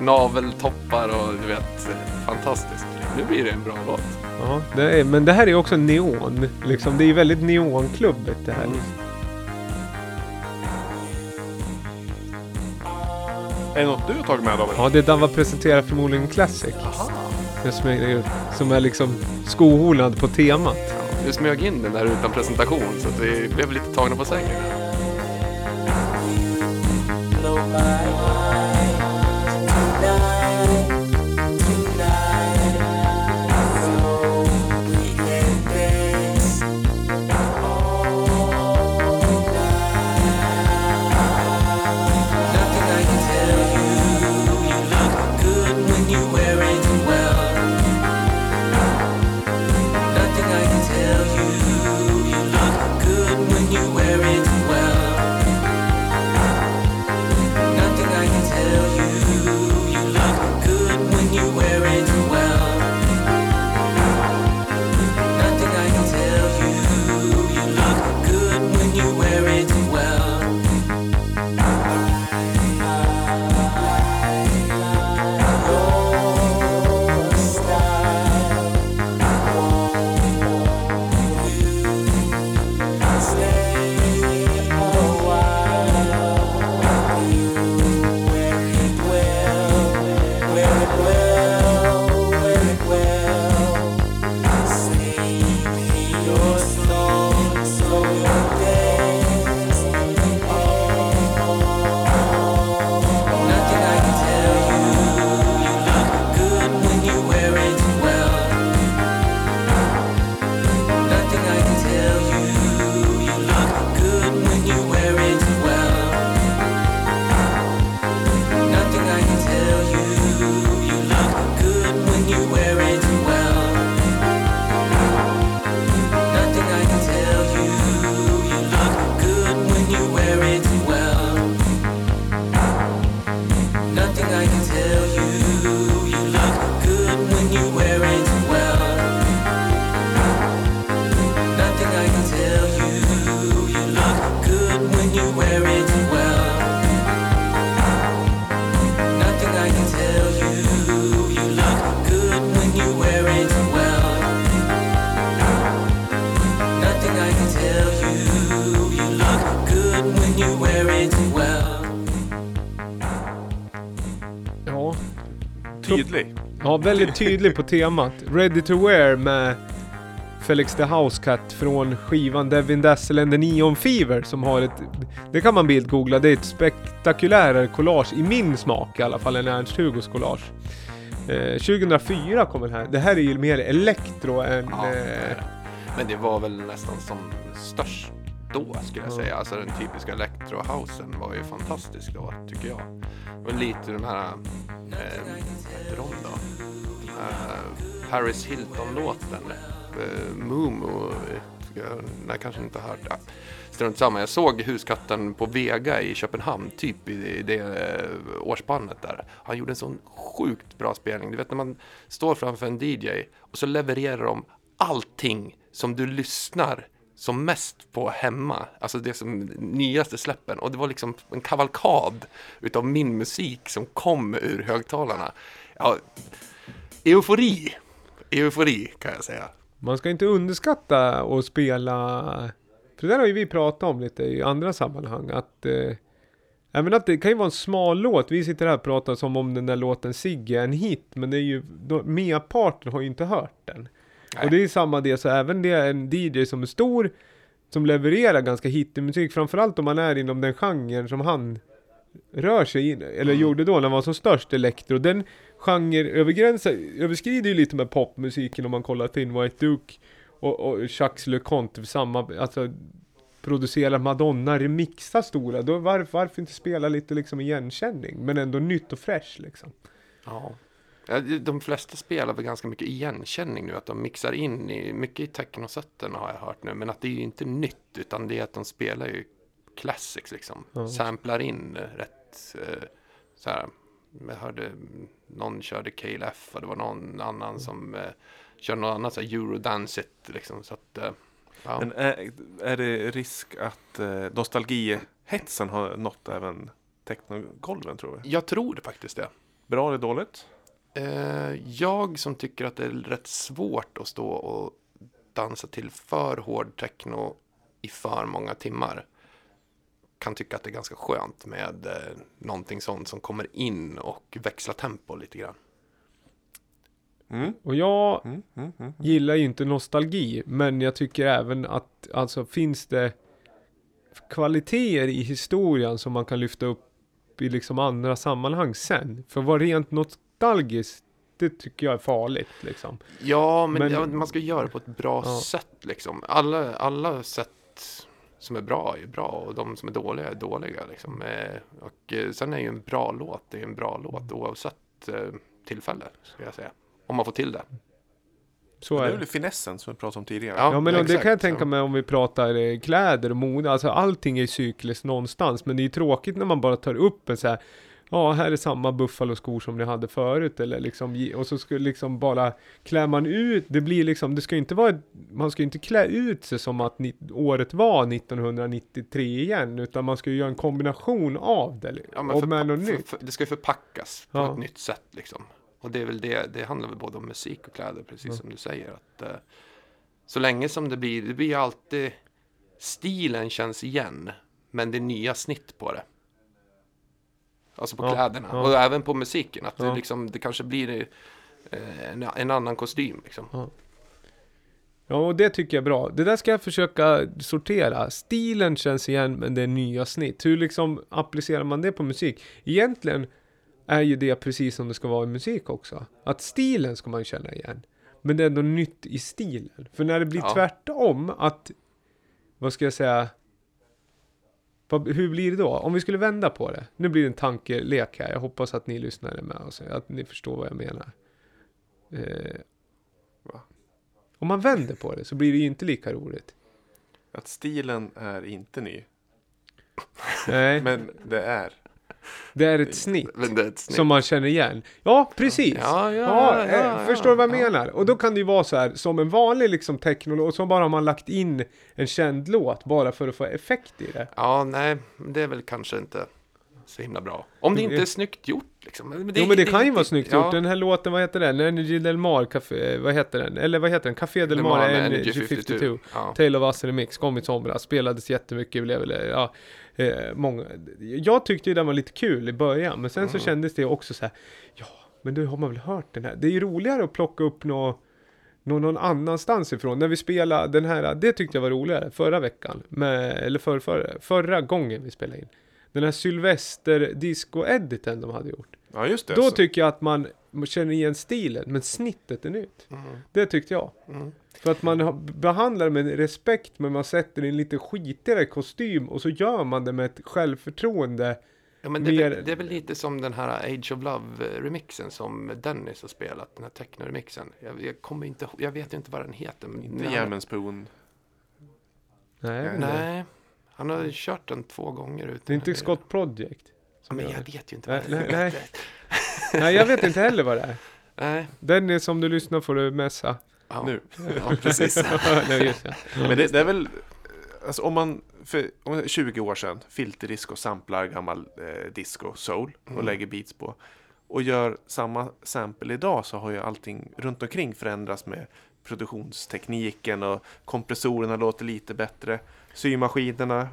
naveltoppar och du vet, fantastiskt. Nu blir det en bra låt. ja, det är, men det här är också neon, liksom, det är väldigt neonklubbigt det här. Mm. Är det något du har tagit med David? Ja, det Dava presenterar förmodligen Classic. Det som är, som är liksom skohornad på temat. Du smög in den där utan presentation så att vi blev lite tagna på sängen. Ja, väldigt tydlig på temat. Ready to wear med Felix the Housecat från skivan Devin Dazzle and the Neon Fever som har ett, det kan man bildgoogla, det är ett spektakulärare collage i min smak i alla fall än Ernst-Hugos collage. Eh, 2004 kom den här. Det här är ju mer elektro än... Ja, det eh, det. Men det var väl nästan som störst då skulle jag Ja. säga. Alltså den typiska electro-housen var ju fantastisk då, tycker jag. Och lite den här, eh, vad heter de Paris Hilton-låten. Eh, Mumu. Nej, kanske inte har hört. Ja. Strunt samma. Jag såg Huskatten på Vega i Köpenhamn, typ i, det eh, årsspannet där. Han gjorde en sån sjukt bra spelning. Du vet när man står framför en DJ och så levererar de allting som du lyssnar som mest på hemma. Alltså det som nyaste släppen. Och det var liksom en kavalkad utav min musik som kom ur högtalarna. Ja, eufori. Eufori kan jag säga. Man ska inte underskatta att spela, för det där har ju vi pratat om lite i andra sammanhang, att eh, Även att det kan ju vara en smal låt, vi sitter här och pratar som om den där låten Sigge är en hit, men det är ju, merparten har ju inte hört den. Nej. Och det är samma det, så även det är en DJ som är stor, som levererar ganska hittig musik, framförallt om man är inom den genren som han rör sig in, eller gjorde då när han var som störst, elektro. Den genre överskrider ju lite med popmusiken om man kollar Thin White Duke och, och Jacques LeConte, samma, alltså producerar Madonna, remixar stora, då var, varför inte spela lite liksom igenkänning, men ändå nytt och fresh liksom. Ja. De flesta spelar väl ganska mycket igenkänning nu, att de mixar in i, mycket i technosätten har jag hört nu, men att det är ju inte nytt, utan det är att de spelar ju classics liksom. Ja. Samplar in eh, rätt, eh, så här, jag hörde mm, någon körde KLF och det var någon annan som eh, körde något annat, så här Eurodance liksom, så att, eh, ja. Men är, är det risk att eh, nostalgihetsen har nått även technogolven tror du? Jag tror det faktiskt det. Bra eller dåligt? Eh, jag som tycker att det är rätt svårt att stå och dansa till för hård techno i för många timmar kan tycka att det är ganska skönt med eh, någonting sånt som kommer in och växlar tempo lite grann. Mm. Och jag Mm, mm, mm. gillar ju inte nostalgi, men jag tycker även att alltså finns det kvaliteter i historien som man kan lyfta upp i liksom andra sammanhang sen. För vara rent nostalgisk, det tycker jag är farligt liksom. Ja, men, Men- ja, man ska göra det på ett bra Ja. sätt liksom. Alla, alla sätt som är bra är bra och de som är dåliga är dåliga liksom. Eh, och eh, sen är ju en bra låt, det är en bra låt oavsett eh, tillfälle, ska jag säga. Om man får till det. Så Men det är är det. väl finessen som vi pratade om tidigare? Ja, Ja men och det exakt, kan jag tänka mig om vi pratar kläder och mode, alltså allting är cykliskt någonstans, men det är tråkigt när man bara tar upp en så här Ja, här är samma Buffalo-skor som ni hade förut eller liksom, och så skulle liksom bara klär man ut, det blir liksom, det ska inte vara, man ska ju inte klä ut sig som att ni, året var 1993 igen, utan man ska ju göra en kombination av det, Ja, men och med något nytt. för, det ska ju förpackas på Ja. ett nytt sätt liksom. Och det är väl det, det handlar väl både om musik och kläder, precis Ja. som du säger. Att, eh, så länge som det blir, det blir alltid, stilen känns igen, men det är nya snitt på det. Alltså på Ja, kläderna, ja. och även på musiken. Att Ja. det, liksom, det kanske blir eh, en, en annan kostym liksom. Ja, och det tycker jag är bra. Det där ska jag försöka sortera. Stilen känns igen, men det är nya snitt. Hur liksom applicerar man det på musik? Egentligen är ju det precis som det ska vara i musik också. Att stilen ska man känna igen. Men det är ändå nytt i stilen. För när det blir Ja. tvärtom, att... Vad ska jag säga? Hur blir det då? Om vi skulle vända på det. Nu blir det en tankelek här. Jag hoppas att ni lyssnar med och så, att ni förstår vad jag menar. Eh, om man vänder på det så blir det ju inte lika roligt. Att stilen är inte ny. Nej. Men det är. Det är ett snitt. Det är ett snitt. Som man känner igen. Ja, precis. Ja, ja, Ja, eh, förstår du vad jag ja. menar? Och då kan det ju vara så här, som en vanlig liksom technolåt, och så bara har man lagt in en känd låt bara för att få effekt i det. Ja, nej, det är väl kanske inte så himla bra. Om det inte är snyggt gjort liksom. Men jo men det kan ju vara snyggt ja. gjort. Den här låten, vad heter den? Energy Del Mar, Café, vad heter den? Eller vad heter den? Café Del Mar, Energy 52. Ja. Tale of Us Remix, kom i somras, spelades jättemycket, blev väl, ja, eh, många. Jag tyckte ju den var lite kul i början, men sen så kändes det också så här, ja, men då har man väl hört den här. Det är ju roligare att plocka upp nå nå- någon annanstans ifrån. När vi spelade den här, det tyckte jag var roligare förra veckan, med, eller för, för, förra gången vi spelade in. Den här Sylvester disco-editen de hade gjort. Ja, just det. Då så. tycker jag att man känner igen stilen, men snittet är nytt. Det tyckte jag. Mm. För att man behandlar det med respekt, men man sätter i en lite skitigare kostym och så gör man det med ett självförtroende. Ja, men det, är väl, det är väl lite som den här Age of Love-remixen som Dennis har spelat, den här techno-remixen. Jag, jag kommer inte jag vet inte vad den heter. Men Inte Spoon. Nej, Nej. han har ju kört den två gånger ut. Det är inte Scott Project. som Men jag det. vet ju inte vad det nej, är. nej. Nej, jag vet inte heller vad det är. Nej. Den är som du lyssnar får du mässa. Ja. Nu. Ja, precis. det. Men det, det är väl, alltså om man, för om 20 år sedan, filterdisco samplar gammal eh, disco, soul och Mm. lägger beats på. Och gör samma sample idag så har ju allting runt omkring förändrats med produktionstekniken och kompressorerna låter lite bättre. Symaskinerna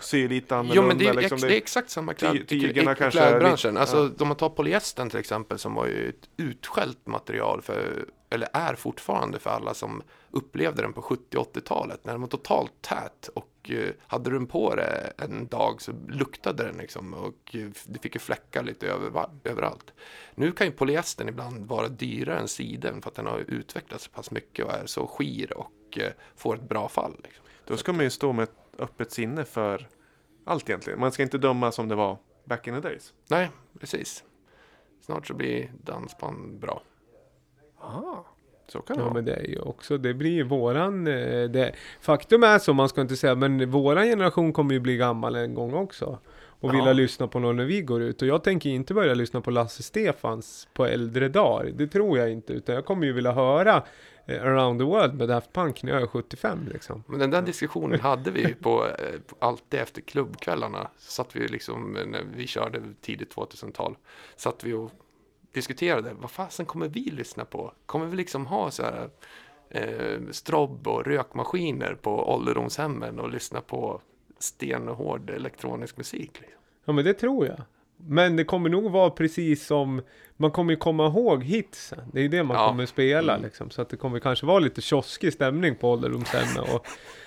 syr lite annorlunda. Jo men det är, liksom. det är exakt samma kläd, Ty- kanske klädbranschen. lite- Alltså ja. om man tar polyestern till exempel som var ju ett utskällt material för, eller är fortfarande för alla som upplevde den på 70 80-talet. När den var totalt tät och eh, hade du den på det en dag så luktade den liksom och eh, det fick ju fläckar lite över, överallt. Nu kan ju polyestern ibland vara dyrare än siden för att den har utvecklats så pass mycket och är så skir och eh, får ett bra fall. Liksom. Då ska man ju stå med ett öppet sinne för allt egentligen. Man ska inte döma som det var back in the days. Nej, precis. Snart så blir dansband bra. Så kan det Ja vara. men det är ju också, det blir ju våran, eh, det, faktum är så, man ska inte säga, men våran generation kommer ju bli gammal en gång också. Och Ja. vilja lyssna på någon när vi går ut. Och jag tänker inte börja lyssna på Lasse Stefans på äldre dagar. Det tror jag inte, utan jag kommer ju vilja höra eh, Around the World med Daft Punk när jag är 75 liksom. Men den där diskussionen hade vi på, eh, på alltid efter klubbkvällarna. Satt vi liksom, eh, när vi körde tidigt 2000-tal, satt vi och diskuterade, vad fasen kommer vi lyssna på? Kommer vi liksom ha så här eh, strobb och rökmaskiner på ålderdomshemmen och lyssna på stenhård elektronisk musik? Liksom? Ja men det tror jag. Men det kommer nog vara precis som, man kommer ju komma ihåg hitsen. Det är ju det man Ja. kommer spela Mm. liksom. Så att det kommer kanske vara lite kioskig stämning på ålderdomshemmen. Och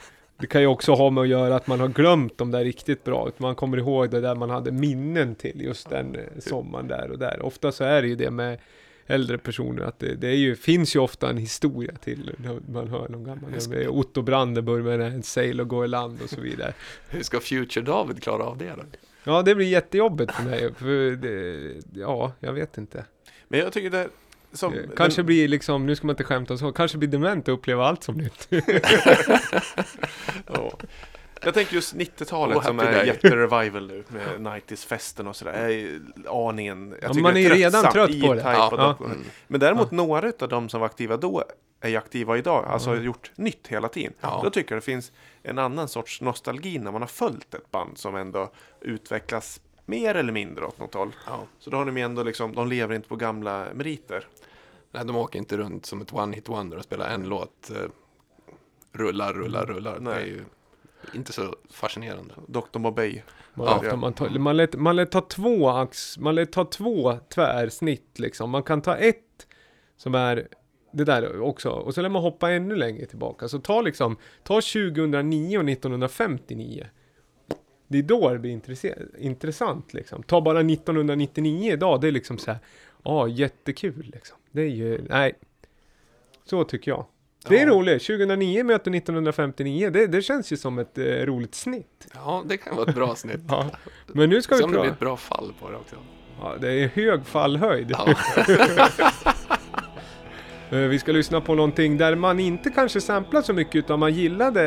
det kan ju också ha med att göra att man har glömt de där riktigt bra. Man kommer ihåg det där man hade minnen till just den eh, sommaren där och där. Ofta så är det ju det med äldre personer att det, det är ju, finns ju ofta en historia till när man hör någon gammal. Otto Brandenburg med en sail och gå i land och så vidare. Hur ska Future David klara av det då? Ja, det blir jättejobbigt för mig. För det, ja, jag vet inte. Men jag tycker det som... Eh, Kanske blir liksom, nu ska man inte skämta så, kanske blir dement och uppleva allt som nytt. Ja. Jag tänker just 90-talet Oh, som är jätterevival nu med 90s-festen och sådär. Är aningen... Jag Ja, tycker man det är ju redan trött på det. Ja. Ja. de- Men däremot några av de som var aktiva då är ju aktiva idag, alltså har gjort nytt hela tiden. Ja. Då tycker jag det finns en annan sorts nostalgi när man har följt ett band som ändå utvecklas mer eller mindre åt något håll. Ja. Så då har de ju ändå liksom, de lever inte på gamla meriter. Nej, de åker inte runt som ett one-hit wonder och spelar en låt. Eh, rullar, rullar, rullar. Det är Nej. ju inte så fascinerande. Dr. Mobay. Man, Ja. man, tar, man, lät, man lät ta två ax, man lät ta två tvärsnitt liksom. Man kan ta ett som är det där också. Och så lär man hoppa ännu längre tillbaka. Så ta liksom, ta 2009 och 1959. Det är då det blir intressant liksom. Ta bara 1999 idag, det är liksom så här, ja jättekul liksom. Det är ju, nej. Så tycker jag. Det är Ja. roligt, 2009 möter 1959, det, det känns ju som ett eh, roligt snitt. Ja, det kan vara ett bra snitt. Ja. Men nu ska vi Se om det blir prata... ett bra fall på det också. Ja, det är hög fallhöjd. Ja. Eh, Vi ska lyssna på någonting där man inte kanske samplar så mycket utan man gillade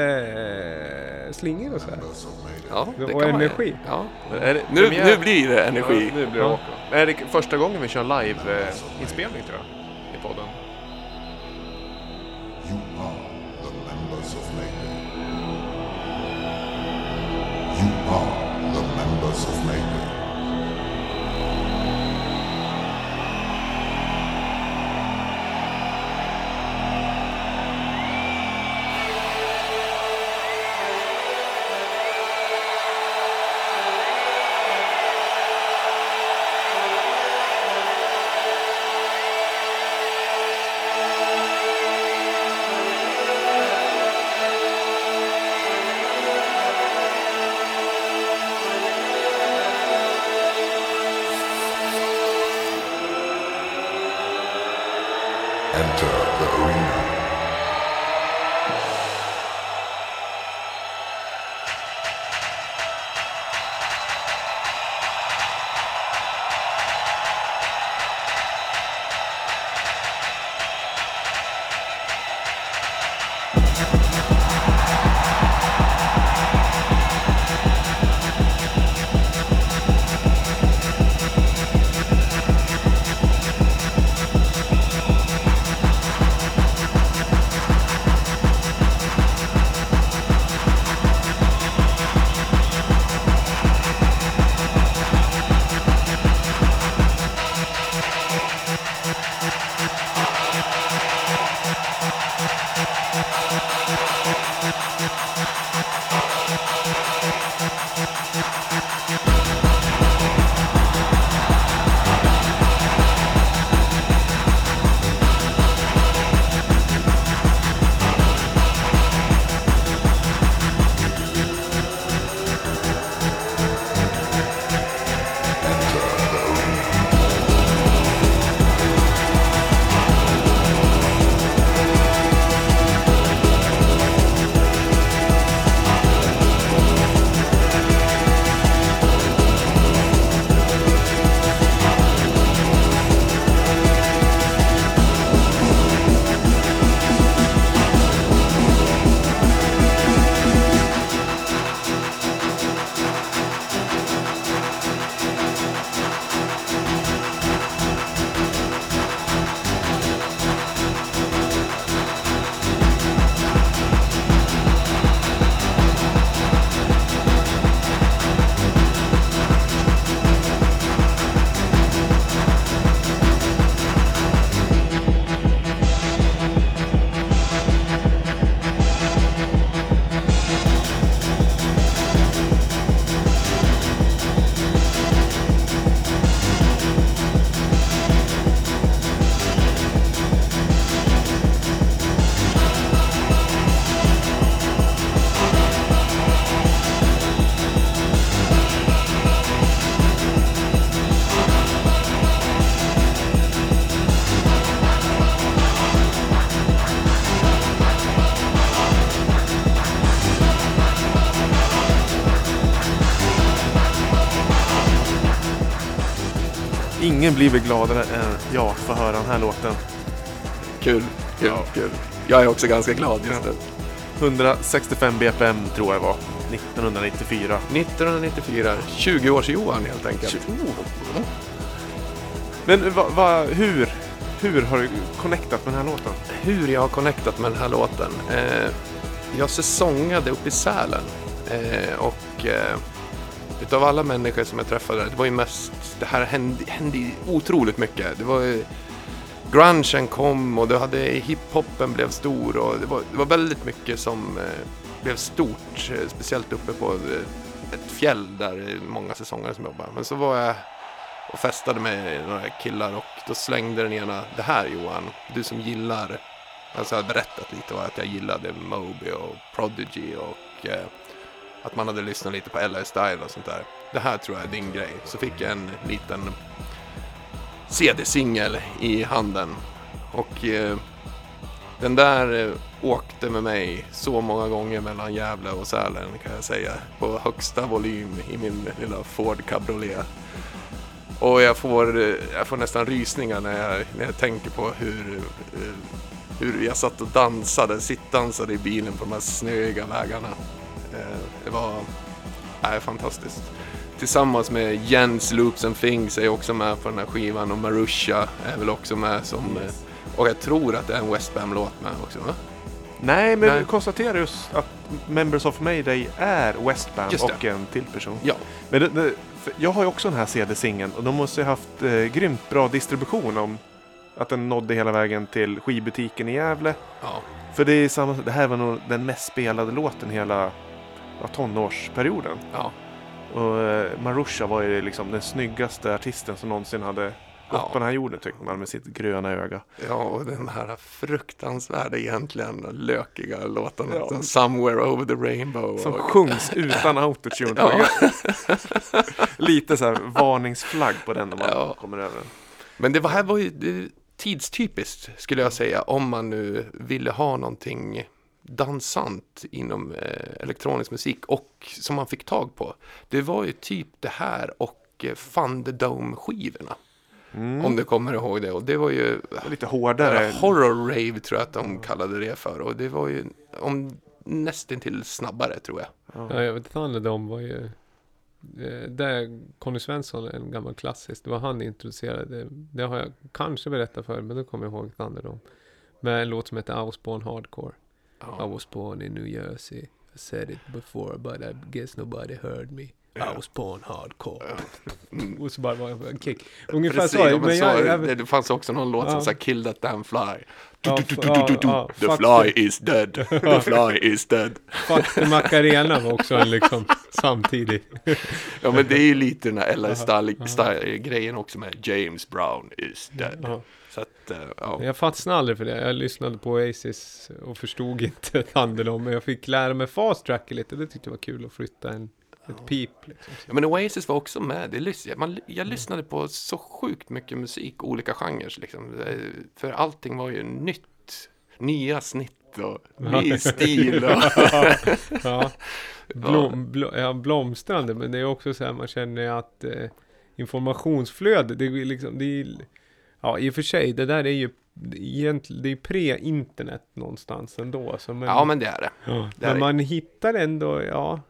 eh, slingor och så här. Ja, det Och kan man- energi. Ja. Är det, Nu, nu blir det energi. Ja, nu blir det Ja. Är det första gången vi kör en live-inspelning tror jag? You are the members of Mayday. You are the members of Mayday. Ingen blir väl gladare än jag att få höra den här låten. Kul, kul, Ja. kul. Jag är också ganska glad just nu. 165 BPM tror jag var. 1994. 1994, 20-års-Johan helt enkelt. Men va, va, hur, hur har du connectat med den här låten? Hur jag har connectat med den här låten? Eh, jag säsongade upp i Sälen. Eh, och eh, utav alla människor som jag träffade, det var ju mest, det här hände, hände ju otroligt mycket. Det var ju, grungen kom och du hade hiphopen blev stor och det var, det var väldigt mycket som eh, blev stort. eh, Speciellt uppe på eh, ett fjäll där det är många säsonger som jobbar. Men så var jag och festade med några killar och då slängde den ena det här Johan, du som gillar Alltså jag hade berättat lite vad att jag gillade Moby och Prodigy och eh, att man hade lyssnat lite på LA Style och sånt där. Det här tror jag är din grej. Så fick jag en liten CD-singel i handen. Och eh, den där eh, åkte med mig så många gånger mellan Gävle och Sälen kan jag säga. På högsta volym i min lilla Ford Cabriolet. Och jag får, eh, jag får nästan rysningar när jag, när jag tänker på hur, eh, hur jag satt och dansade, sittdansade i bilen på de här snöiga vägarna. Eh, Det var, är fantastiskt. Tillsammans med Jens Loops and Things är också med på den här skivan och Marusha är väl också med som... eh, Och jag tror att det är en Westbam-låt med också. Va? Nej, men Nej. vi konstaterar just att Members of Mayday är Westband Just det. och en till person. Ja, Men det, det, jag har ju också den här CD-singeln och de måste ju haft eh, grymt bra distribution om att den nådde hela vägen till skivbutiken i Gävle. ja. För det, är samma, det här var nog den mest spelade låten hela ja, tonårsperioden. ja. Och eh, Marusha var ju liksom den snyggaste artisten som någonsin hade gått Ja. på den här jorden tyckte man med sitt gröna öga. Ja, och den här fruktansvärda egentligen lökiga låten. Ja. Ja. Somewhere over the rainbow. Som och, sjungs utan autotune. Ja. Lite så här varningsflagg på den när man Ja. kommer över den. Men det var, här var ju tidstypiskt skulle jag säga. Om man nu ville ha någonting dansant inom eh, elektronisk musik och som man fick tag på. Det var ju typ det här och eh, Thunderdome-skivorna. Mm. Om du kommer ihåg det. Och det var ju Lite hårdare. Horror Rave tror jag att de kallade det för. Och det var ju om nästintill snabbare tror jag. Ja, jag vet Thunderdome var ju... Eh, där Conny Svensson en gammal klassisk. Det var han introducerade. Det har jag kanske berättat för men då kommer jag ihåg Thunderdome. Med en låt som heter I was hardcore. I was born in New Jersey. I said it before but I guess nobody heard me. I was born hardcore. Mm. Och så bara var jag en kick. Ungefär Precis, så. men Men jag, jag, det, det fanns också någon låt som sa Kill that damn fly. The fly is dead. The fly is dead. Fuck the Macarena var också en liksom samtidigt. Ja men det är ju lite den här Style- Style-grejen också med James Brown is dead. Så att, eh, ja. Jag fastnade aldrig för det. Jag lyssnade på Oasis och förstod inte Thunderdome. Men jag fick lära mig fast track lite. Det tyckte jag var kul att flytta en, ett pip. Liksom. ja men Oasis var också med. Det lys- man, jag lyssnade på så sjukt mycket musik, olika genrer liksom. För allting var ju nytt. Nya snitt och ny stil. Och, ja. Blom, blom, ja, blomstrande. Men det är också så här man känner att eh, informationsflöde. Det är liksom, det är, ja i och för sig. Det där är ju egentligen, det är pre-internet någonstans ändå. Så men, ja men det är det. Ja, Det är men det. man hittar ändå, ja.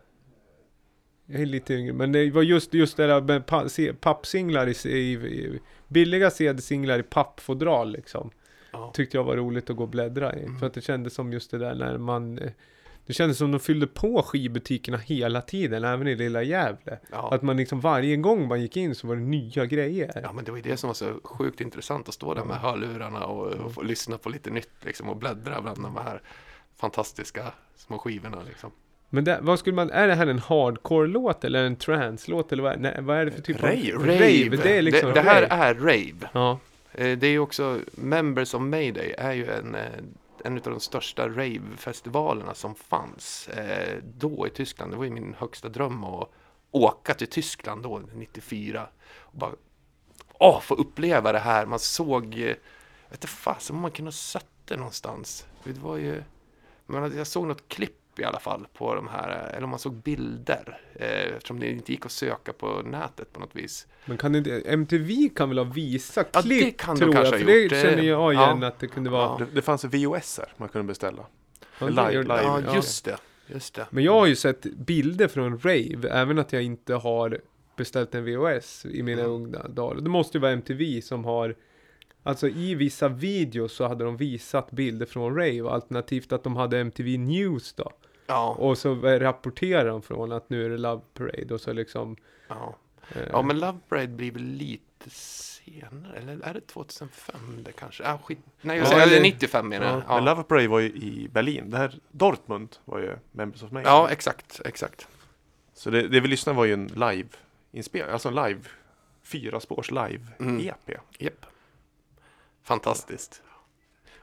Jag är lite yngre, men det var just, just det där med pappsinglar i, i, i billiga CD-singlar i pappfodral liksom. Ja. Tyckte jag var roligt att gå och bläddra i. Mm. För att det kändes som just det där när man eh, det kändes som de fyllde på skivbutikerna hela tiden, även i lilla Gävle. Ja. Att man liksom varje gång man gick in så var det nya grejer. Ja men det var ju det som var så sjukt intressant att stå där med hörlurarna och, och få lyssna på lite nytt liksom och bläddra bland de här fantastiska små skivorna liksom. Men det, vad skulle man, är det här en hardcore-låt eller en trance-låt eller vad, nej, vad är det för typ Rave. av... Rave, det är liksom det, det här rave. är rave. Ja. Eh, Det är ju också, Members of Mayday är ju en, eh, en av de största rave-festivalerna som fanns eh, då i Tyskland. Det var ju min högsta dröm att åka till Tyskland då, 94. Och bara, åh, få uppleva det här. Man såg, eh, vet inte fasen om man kunde ha sett det någonstans. Det var ju, men jag såg något klipp i alla fall på de här, eh, eller om man såg bilder. Eh, eftersom det inte gick att söka på nätet på något vis. Men kan inte, MTV kan väl ha visat Ja, det klipp kan de tror jag, kanske för ha det gjort. Det- känner jag igen ja. att det kunde vara. Ja. Det, det fanns ju VHS man kunde beställa. Ja, live- live. Ja, Ja. just det. Just det. Men jag har ju sett bilder från rave, även att jag inte har beställt en VHS i mina Mm. unga dagar. Det måste ju vara MTV som har Alltså i vissa videos så hade de visat bilder från rave, alternativt att de hade MTV News då. Ja, Och så rapporterar de från att nu är det Love Parade och så liksom ja. eh, ja, men Love Parade blir väl lite senare, eller är det 2005 det kanske? Ah, skit. Nej, jag Ja, säger eller- eller 95 menar jag. Ja, Men Love Parade var ju i Berlin. Det här Dortmund var ju Members of Mayday. ja exakt, exakt. Så det, det vi lyssnade var ju en live-inspelning, alltså en live, fyra spårs Mm. live-EP. Japp. Fantastiskt.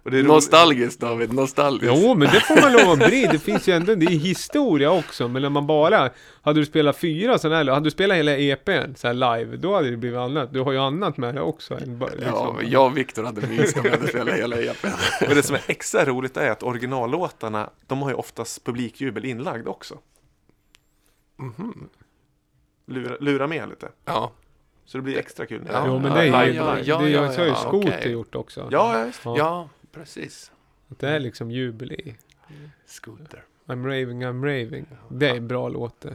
Och det är Nostalgiskt David, nostalgiskt. Jo, men det får man lov att bli. Det finns ju ändå, det är historia också. Men när man bara, hade du spelat fyra sådana här, hade du spelat hela EPn så här live, då hade det blivit annat. Du har ju annat med det också. Än, bara, Ja, liksom. men jag och Viktor hade myst om vi hade spelat hela EPn. Men det som är extra roligt är att originallåtarna, de har ju oftast publikjubel inlagd också. Mhm. Lura, lura med lite. Ja, Så det blir extra kul. Ja, det Jo, men det är ju, ja, det, ja, ja, ja, har ju ja, Scooter okej. gjort också. Ja, ja. Ja. Precis. Att det är liksom jubel i. Scooter. I'm raving, I'm raving. Det är en bra låt.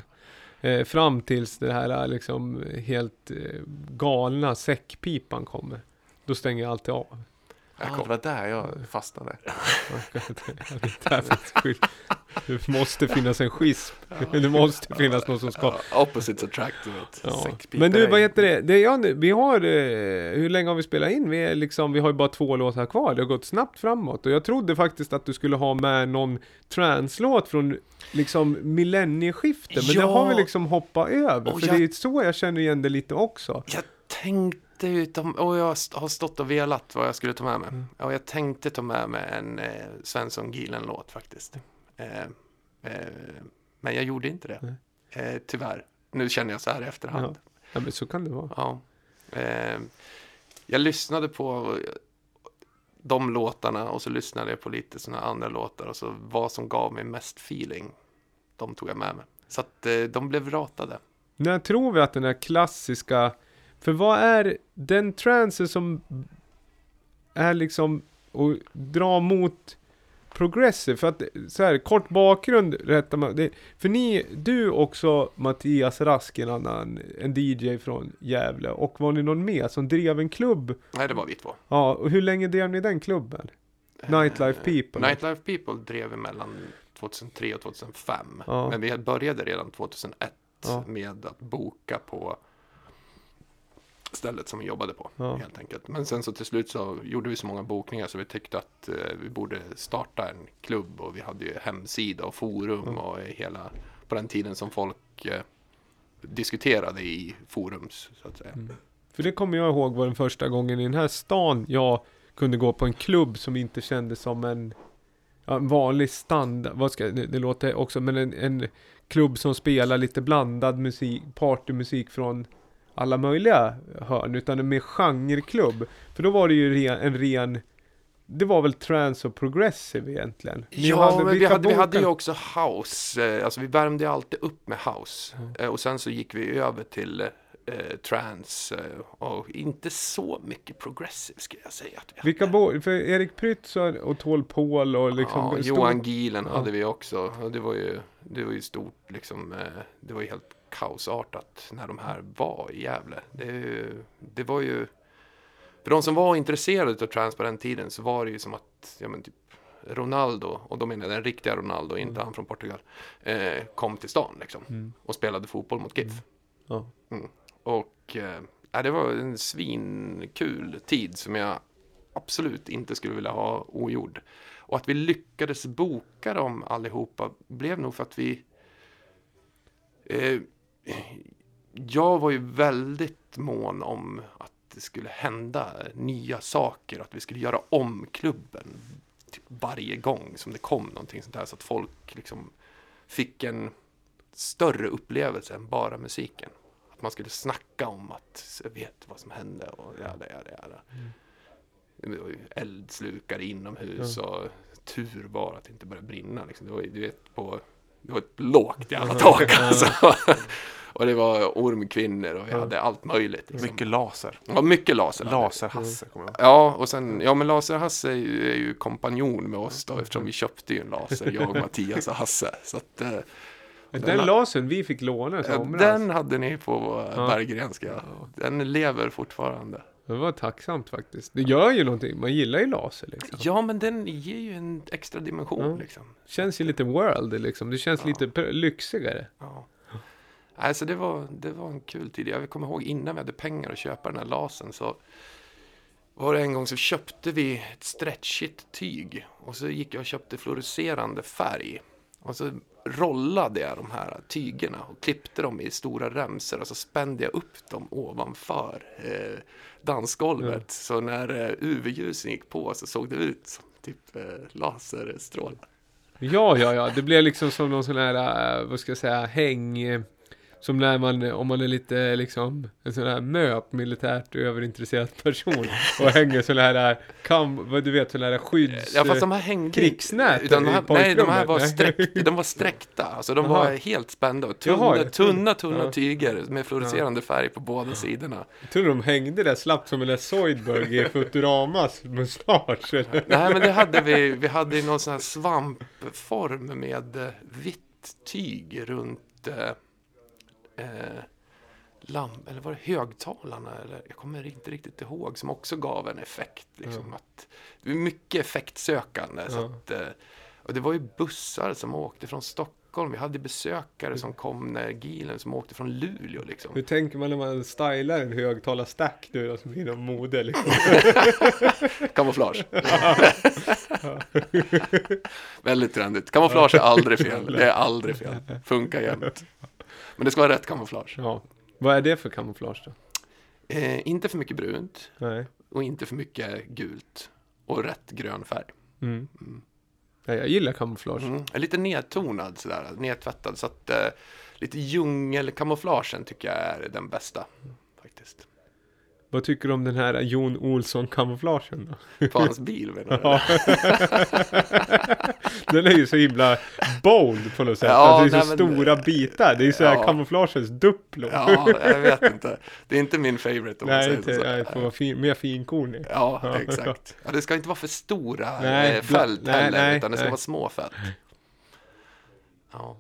Eh, fram tills det här eh, liksom helt eh, galna säckpipan kommer. Då stänger jag alltid av. Ja, det var där jag fastnade. Det måste finnas en schism. Det måste finnas någon som ska... Opposites attract, du vet. Men du, vad heter det? det ja, vi har, eh, hur länge har vi spelat in? Vi, är liksom, vi har ju bara två låtar kvar. Det har gått snabbt framåt. Och jag trodde faktiskt att du skulle ha med någon translåt från liksom millennieskiftet. Men det Ja. har vi liksom hoppat över. Och för jag- det är så jag känner igen det lite också. Jag tänkte ut om, och jag har stått och velat vad jag skulle ta med mig. Mm. Och jag tänkte ta med mig en eh, Svensson Gilen-låt faktiskt. Eh, eh, men jag gjorde inte det. Eh, tyvärr. Nu känner jag så här i efterhand. Ja, men så kan det vara. Ja. Eh, jag lyssnade på de låtarna och så lyssnade jag på lite sådana andra låtar och så vad som gav mig mest feeling, de tog jag med mig. Så att eh, de blev ratade. När tror vi att den här klassiska... För vad är den trance som är liksom och dra mot progressive? För att så här, kort bakgrund rätta mig. För ni, du också Mattias Rask, en annan, en DJ från Gävle. Och var ni någon mer som drev en klubb? Nej, det var vi två. Ja, och hur länge drev ni den klubben? Nightlife People? Eh, Nightlife People drev vi mellan 2003 och 2005. Ja. Men vi började redan 2001 Ja. med att boka på stället som vi jobbade på. Ja. Helt enkelt. Men sen så till slut så gjorde vi så många bokningar så vi tyckte att eh, vi borde starta en klubb och vi hade ju hemsida och forum och hela på den tiden som folk eh, diskuterade i forums så att säga. Mm. För det kommer jag ihåg var den första gången i den här stan jag kunde gå på en klubb som inte kändes som en, en vanlig standard, vad ska det, det låter också, men en, en klubb som spelar lite blandad musik, partymusik från alla möjliga hörn, utan en mer genreklubb. För då var det ju ren, en ren, det var väl trance och progressive egentligen? Ni Ja, men vi hade, vi hade ju också house. Eh, Alltså vi värmde alltid upp med house. Eh, Och sen så gick vi över till eh, trance. Eh, och inte så mycket progressive skulle jag säga. Att vi Vilka hade. bo, för Erik Prytz och, Tål Paul och liksom... ja, Johan Gielen Ja. hade vi också. Det var ju, det var ju stort liksom. Det var ju helt kaosartat när de här var i Gävle. Det, det var ju... För de som var intresserade av trance på den tiden så var det ju som att, ja men typ Ronaldo, och då menar jag den riktiga Ronaldo, inte han från Portugal, eh, kom till stan liksom. Mm. Och spelade fotboll mot GIF. Ja. Mm. Och eh, det var en svinkul tid som jag absolut inte skulle vilja ha ogjord. Och att vi lyckades boka dem allihopa blev nog för att vi... Eh, jag var ju väldigt mån om att det skulle hända nya saker, att vi skulle göra om klubben typ varje gång som det kom någonting sånt här så att folk liksom fick en större upplevelse än bara musiken. Att man skulle snacka om att jag vet vad som hände och jada, jada, jada. Ju eldslukare inomhus och tur var att det inte började brinna. Liksom. Det var du vet, på, det var ett lågt jävla tak alltså. Och det var ormkvinnor och vi hade allt möjligt. Liksom. Mycket laser. Ja, mycket laser. Laser-Hasse kommer jag ihåg. Ja, och sen, ja men Laser-Hasse är ju, är ju kompanjon med oss då eftersom vi köpte ju en laser, jag, Mattias och Hasse. Så att, eh, Den lasern vi fick låna i somras. Den hade ni på Ja. Berggrenska. Den lever fortfarande. Det var tacksamt faktiskt. Det gör ju någonting. Man gillar ju laser liksom. Ja, men den ger ju en extra dimension Ja. liksom. Känns ju lite world liksom. Det känns Ja. lite lyxigare. Ja. Alltså det var, det var en kul tid. Jag kommer ihåg innan vi hade pengar att köpa den här lasern så var det en gång så köpte vi ett stretchigt tyg och så gick jag och köpte fluorescerande färg. Och så rollade jag de här tygerna och klippte dem i stora remsor och så spände jag upp dem ovanför eh, dansgolvet. Så när eh, UV-ljusen gick på så såg det ut som typ eh, laserstrålar. Ja, ja, ja. Det blir liksom som någon sån här, vad ska jag säga, häng. Eh, Som när man, om man är lite liksom, en sån här MÖP, militärt överintresserad person. Och hänger sån här, eh, kam, vad du vet, sån här skydds... Ja, fast de här hängde krigsnät utan de här, Nej, de här var, sträck, de var sträckta. Alltså de Jaha. var helt spända. Och tunna, Jaha, trodde- tunna, tunna ja. tyger med fluorescerande färg på båda sidorna. Jag tror de hängde där slappt som där Zoidberg i Futuramas mustasch. eller? Nej, men det hade vi. Vi hade någon sån här svampform med eh, vitt tyg runt eh, lamp, eller var det högtalarna? Eller, jag kommer inte riktigt ihåg, som också gav en effekt. Liksom, att, det var mycket effektsökande. Så Ja. att, eh, och det var ju bussar som åkte från Stockholm. Vi hade besökare som kom när Gilen som åkte från Luleå. Liksom. Hur tänker man när man stylar en högtalarstack nu då, som inom mode liksom? Kamouflage. Väldigt trendigt. Kamouflage är aldrig fel. Det är aldrig fel. Funkar jämt. Men det ska vara rätt kamouflage. Ja. Vad är det för kamouflage då? Eh, inte för mycket brunt Nej. och inte för mycket gult. Och rätt grön färg. Mm. Ja, jag gillar kamouflage. Mm. Lite nedtonad sådär, nedtvättad. Så att eh, lite djungelkamouflagen tycker jag är den bästa. Faktiskt. Vad tycker du om den här Jon Olsson-kamouflagen då? På hans bil menar du? Ja. den är ju så himla bold på något sätt. Ja, Att det är så nej, men- stora bitar. Det är ju så här Ja. kamouflagens Duplo. Ja, jag vet inte. Det är inte min favorite om man nej, säger inte, så. nej, det får vara fin, mer finkornig. Ja, Ja. exakt. Ja, det ska inte vara för stora Nej, eh, fält nej, heller, nej, utan det ska nej. vara små fält. Ja.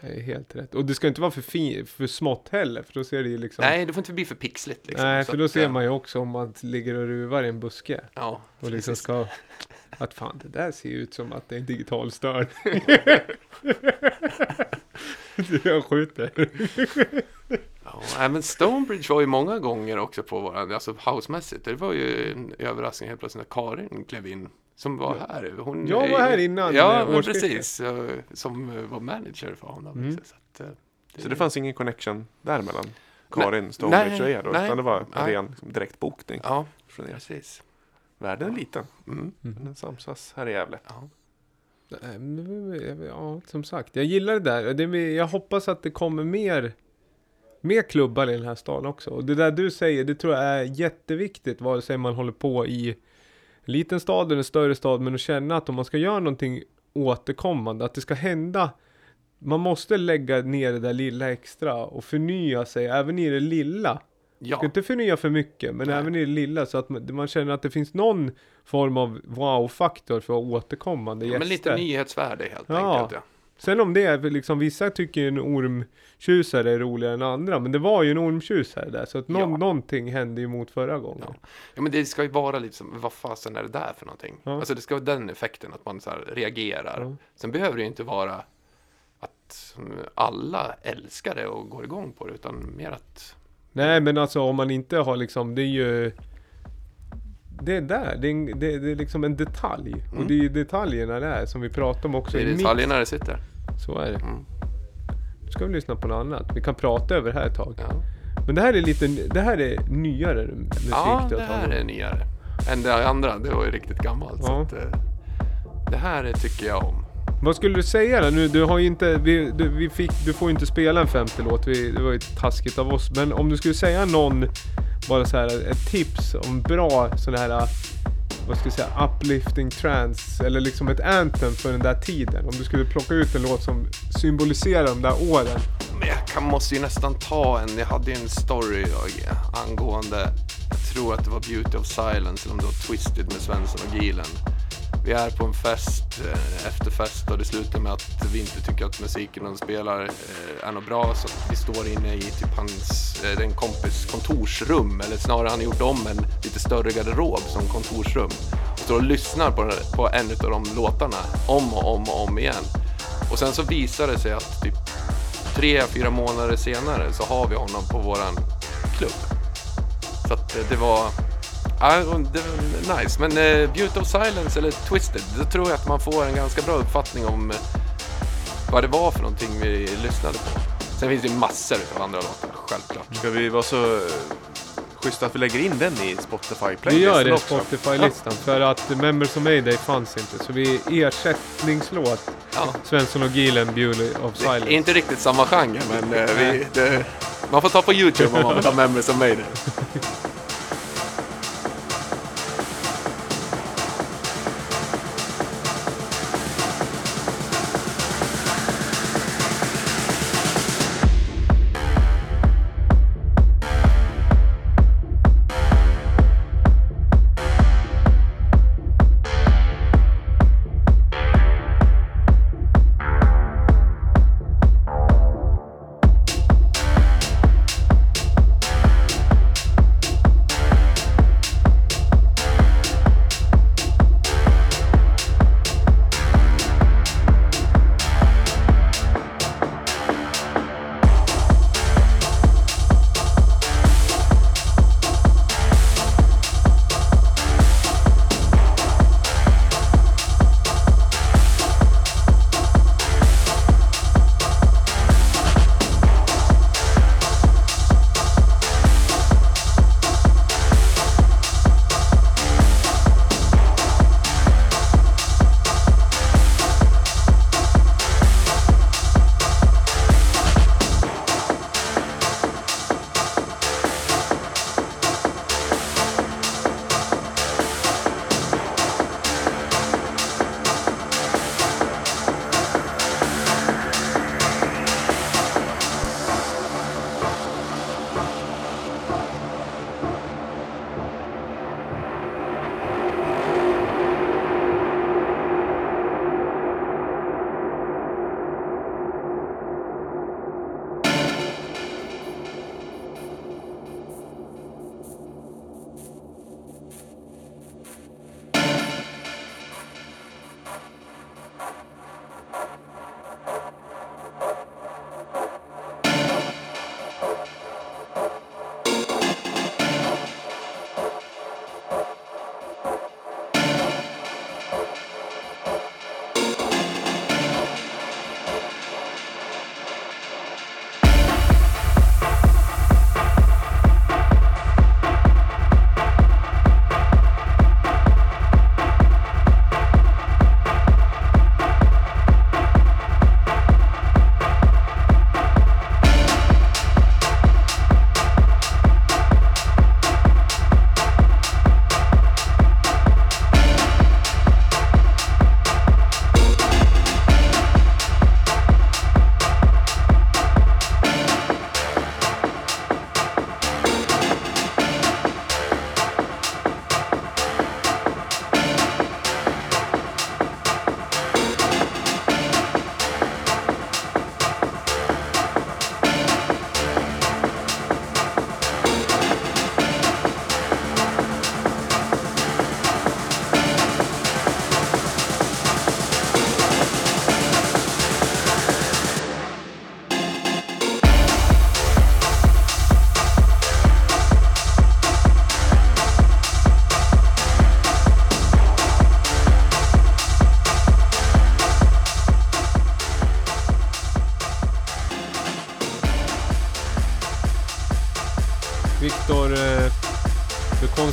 Är helt rätt. Och det ska inte vara för, fin, för smått heller. För då ser det ju liksom... Nej, det får inte bli för pixligt. Liksom. Nej, för då att, ser eh, man ju också om man ligger och ruvar i en buske. Ja, Och liksom precis. ska... Att fan, det där ser ju ut som att det är en digital störning. Jag skjuter. Ja, men Stonebridge var ju många gånger också på våran, alltså housemässigt. Det var ju en överraskning helt plötsligt när Karin klev in. Som var här. Hon Jag var här innan, Ja, eh, men precis. Som eh, var manager för honom. Mm. Så att, eh, Så det fanns ingen connection däremellan Karin, Stonebridge och er då? nej, Utan det var nej. ren liksom, direkt bokning Ja, från er. precis. Världen är liten. Mm. Men den samsas här i Gävle. Ja. Ja, som sagt. Jag gillar det där. Det, jag hoppas att det kommer mer, mer klubbar i den här staden också. Och det där du säger, det tror jag är jätteviktigt. Vare sig man håller på i en liten stad eller större stad. Men att känna att om man ska göra någonting återkommande, att det ska hända. Man måste lägga ner det där lilla extra och förnya sig, även i det lilla. Ja, Ska inte förnya för mycket, men Nej. även i det lilla så att man, man känner att det finns någon form av wow-faktor för återkommande gäster. men lite nyhetsvärde helt Ja. enkelt. Ja. Sen om det är liksom, vissa tycker ju en ormtjusare är roligare än andra, men det var ju en ormtjusare där, så att någon, Ja. någonting hände ju mot förra gången. Ja. ja, men det ska ju vara lite som, vad fasen är det där för någonting? Ja. Alltså det ska vara den effekten, att man så här reagerar. Ja. Sen behöver det ju inte vara att alla älskar det och går igång på det, utan mer att Nej, men alltså om man inte har liksom, det är ju det är där, det är, en, det, det är liksom en detalj. Och Mm. det är ju detaljerna där som vi pratar om också. det är i mix. detaljerna det sitter. Så är det. Mm. Nu ska vi lyssna på något annat. Vi kan prata över det här ett tag. Ja, Men det här är lite, det här är nyare musik ja det här är nyare än det andra. Det var ju riktigt gammalt. Så Ja. att, eh, det här tycker jag om. Vad skulle du säga då? Nu, du har inte, vi, du, vi fick, du får ju inte spela en femte låt, vi, det var ju taskigt av oss. Men om du skulle säga någon, bara så här ett tips om bra sån här, vad ska jag säga, uplifting trance eller liksom ett anthem för den där tiden. Om du skulle plocka ut en låt som symboliserar de där åren. Men jag kan, måste ju nästan ta en, jag hade ju en story jag, angående, jag tror att det var Beauty of Silence eller om det var Twisted med Svensson och Gilen. Vi är på en fest, efter efterfest och det slutar med att vi inte tycker att musiken de spelar eh, är något bra så vi står inne i typ hans, eh, en kompis kontorsrum eller snarare han har gjort om en lite större garderob som kontorsrum och står och lyssnar på, på en av de låtarna om och om och om igen. Och sen så visar det sig att typ tre, fyra månader senare så har vi honom på våran klubb. Så att det var, ja, det var nice. Men eh, Beauty of Silence eller Twisted, då tror jag att man får en ganska bra uppfattning om eh, vad det var för någonting vi lyssnade på. Sen finns det massor av andra låtar, självklart. Ska vi vara så eh, schyssta att vi lägger in den i Spotify-playlisten Vi gör det i? Spotify-listan för att Members of Mayday fanns inte. Så vi ersättningslåt Ja. Svensson och Gilen Beauty of Det är Silence. inte riktigt samma genre, men eh, vi, det, man får ta på YouTube om man vill ha Memories of Mayday.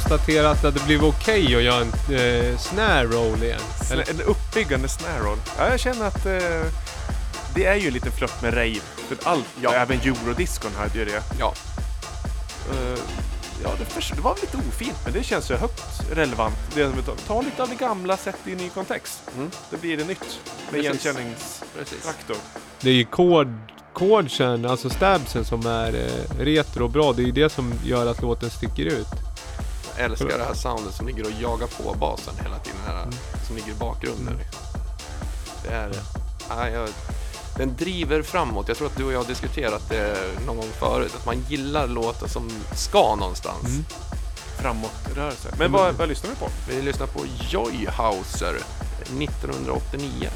Du konstaterar att det blivit okej att göra en eh, snare roll igen. Eller? En uppbyggande snare roll. Ja, jag känner att eh, det är ju lite flört med rave. För allt, ja. även eurodiscon hade ju det. Ja. Eh, ja, det, förs- det var lite ofint, men det känns ju högt relevant. Det, ta lite av det gamla, sätt det i en ny kontext. Mm. Det blir det nytt. Med igenkänningsfaktor. Det är ju kod, kodsen, alltså stabsen som är eh, retro och bra. Det är ju det som gör att låten sticker ut. Älskar det här soundet som ligger och jagar på basen hela tiden. Här, Mm. Som ligger i bakgrunden. Liksom. Det är... Ja, jag, den driver framåt. Jag tror att du och jag har diskuterat det någon gång förut. Att man gillar låtar som ska någonstans. Mm. Framåtrörelse. Men vad, vad lyssnar vi på? Vi lyssnar på Joyhauser 1989.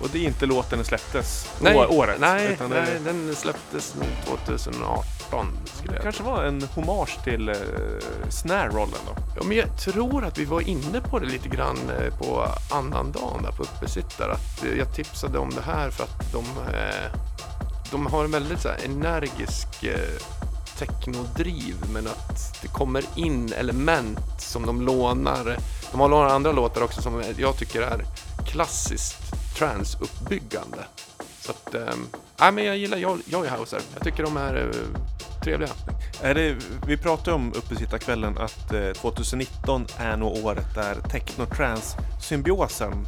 Och det är inte låten den släpptes Nej, å- året. nej, nej det den släpptes nog 2018 skulle jag kanske var en hommage till eh, snare-rollen då. Ja, men jag tror att vi var inne på det lite grann eh, på annandagen där på uppesittare. Att eh, jag tipsade om det här för att de, eh, de har en väldigt så här, energisk eh, technodriv men att det kommer in element som de lånar. De har några andra låtar också som jag tycker är klassiskt trance-uppbyggande. Så att, eh, nej, men jag gillar Joy- Joyhauser. Jag tycker de är eh, trevliga. Är det, vi pratade om uppesittarkvällen att eh, 2019 är nog året där techno-trans-symbiosen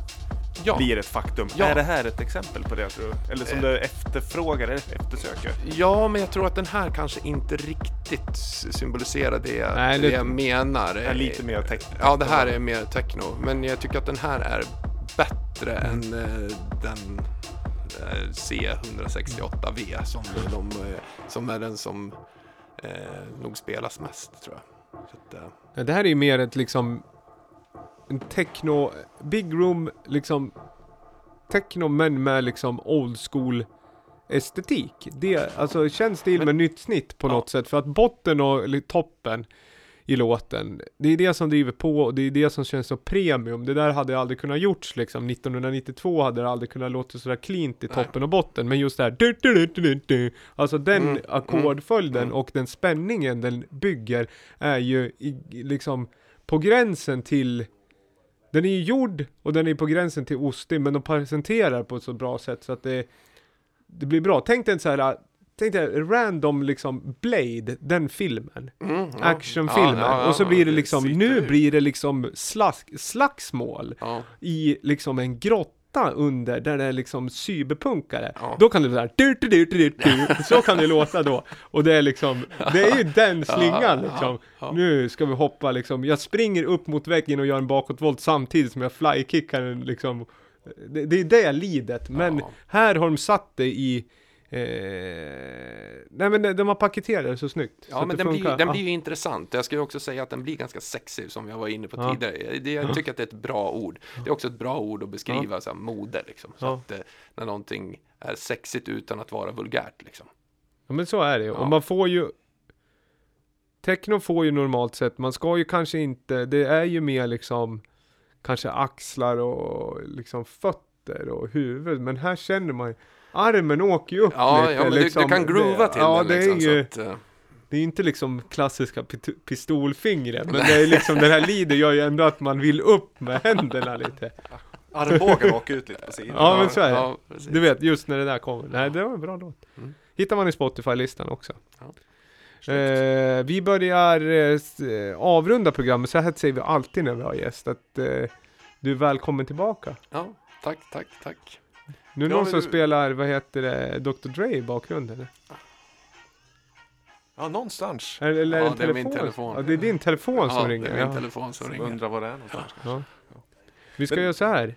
Ja. blir ett faktum. Ja. Är det här ett exempel på det tror du? Eller som Eh. du efterfrågar eller eftersöker? Ja, men jag tror att den här kanske inte riktigt symboliserar det, jag- Nej, det det- jag menar. Är lite mer techno? Ja, det här är mer techno. Men jag tycker att den här är bättre än eh, den eh, C168V som, de, eh, som är den som eh, nog spelas mest, tror jag. Att, eh, Det här är ju mer ett liksom en techno, big room liksom techno men med liksom old school estetik. Det, alltså känns det med nytt snitt på Ja. något sätt för att botten och toppen i låten, det är det som driver på och det är det som känns så premium. Det där hade aldrig kunnat gjorts liksom. 1992 hade det aldrig kunnat låta sådär cleant i Nej. toppen och botten. Men just det här du, du, du, du, du, du. Alltså den Mm, ackordföljden mm. och den spänningen den bygger är ju i, liksom på gränsen till den är ju gjord och den är på gränsen till ostig men de presenterar på ett så bra sätt så att det, det blir bra. Tänk dig en så här Tänk dig random liksom Blade, den filmen. mm, ja. Actionfilmen. Ja, ja, och så blir det liksom, sitter nu ju. blir det liksom slask, slagsmål i liksom en grotta under där det är liksom cyberpunkare. Då kan det vara du, så kan det låta då. Och det är liksom, det är ju den slingan liksom. Nu ska vi hoppa liksom, jag springer upp mot väggen och gör en bakåtvolt samtidigt som jag flykickar liksom. Det, det är det lidet, men här har de satt det i Eh, nej men de, har paketerat det så snyggt. så Ja, att men den, blir, den Ja. blir ju intressant. Jag skulle också säga att den blir ganska sexig som jag var inne på Ja. tidigare. Det, jag tycker att det är ett bra ord. Det är också ett bra ord att beskriva så här, mode liksom. Så Ja. att eh, när någonting är sexigt utan att vara vulgärt liksom. Ja men så är det ju. Ja. Och man får ju Techno får ju normalt sett, man ska ju kanske inte, det är ju mer liksom Kanske axlar och liksom fötter och huvud, men här känner man ju Armen åker ju upp Ja, lite ja men liksom. du, du kan groova till Ja, den det liksom. är ju, så att, eh, det är ju inte liksom klassiska pistolfingret, men det är liksom den här lider gör ju ändå att man vill upp med händerna lite. Armbågen åker ut lite på sidan. Ja, men så är det. ja. Du vet, just när det där kommer. Nej, det var en bra låt. Mm. Hittar man i Spotify-listan också. Ja. Eh, vi börjar eh, avrunda programmet, så här säger vi alltid när vi har gäst, att eh, du är välkommen tillbaka. Ja, tack, tack, tack. Nu är det Ja, någon som du- spelar, vad heter det, Dr Dre i bakgrunden? eller? Ja, någonstans. Eller, eller Ja, en det är min telefon? telefon. Ja, det är din telefon som ja, ringer? det är min telefon som ringer. Undrar var det är någonstans. Ja. Vi ska Men- göra så här.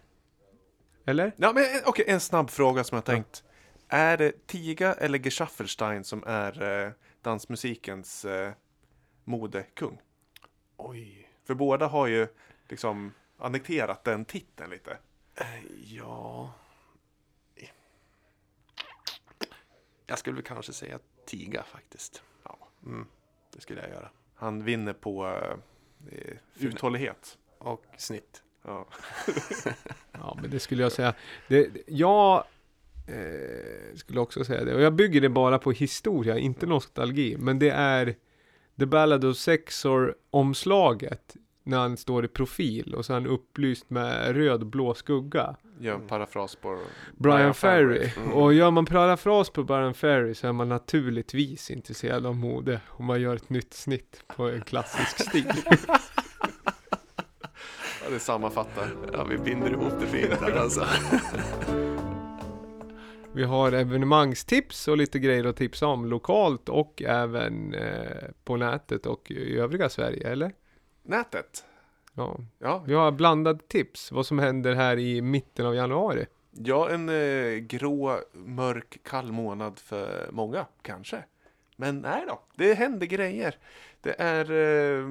Eller? Ja, men eh, okej, en snabb fråga som jag tänkt. Är det Tiga eller Geschaffelstein som är eh, dansmusikens eh, modekung? Oj. För båda har ju liksom annekterat den titeln lite. Eh, Ja. Jag skulle väl kanske säga tiga faktiskt. Ja. Mm, det skulle jag göra. Han vinner på eh, uthållighet. Och snitt. Ja. Ja, men det skulle jag säga. Det, jag eh, skulle också säga det. Och jag bygger det bara på historia, inte nostalgi. Men det är The Ballad of Sexor omslaget när han står i profil och så är han upplyst med röd och blå skugga. Gör en parafras på Brian Ferry. Mm. Och gör man parafras på Brian Ferry så är man naturligtvis intresserad av mode. Om man gör ett nytt snitt på en klassisk stil. Ja, det sammanfattar. Ja, vi binder ihop det fint här alltså. Vi har evenemangstips och lite grejer att tipsa om lokalt och även eh, på nätet och i övriga Sverige, eller? Nätet. Ja. Ja, Vi har blandade tips, vad som händer här i mitten av januari. ja en eh, grå, mörk, kall månad för många, kanske. Men nej då, det händer grejer. Det är eh,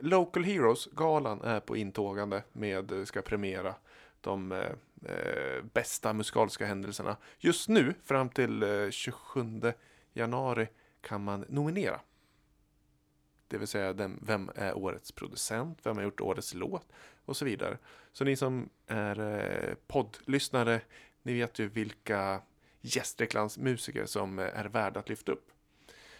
Local Heroes-galan är på intågande med, eh, ska premiera de eh, eh, bästa musikaliska händelserna. Just nu, fram till eh, 27 januari, kan man nominera. Det vill säga, den, vem är årets producent? Vem har gjort årets låt? Och så vidare. Så ni som är eh, poddlyssnare, ni vet ju vilka gästreklamsmusiker som är värda att lyfta upp.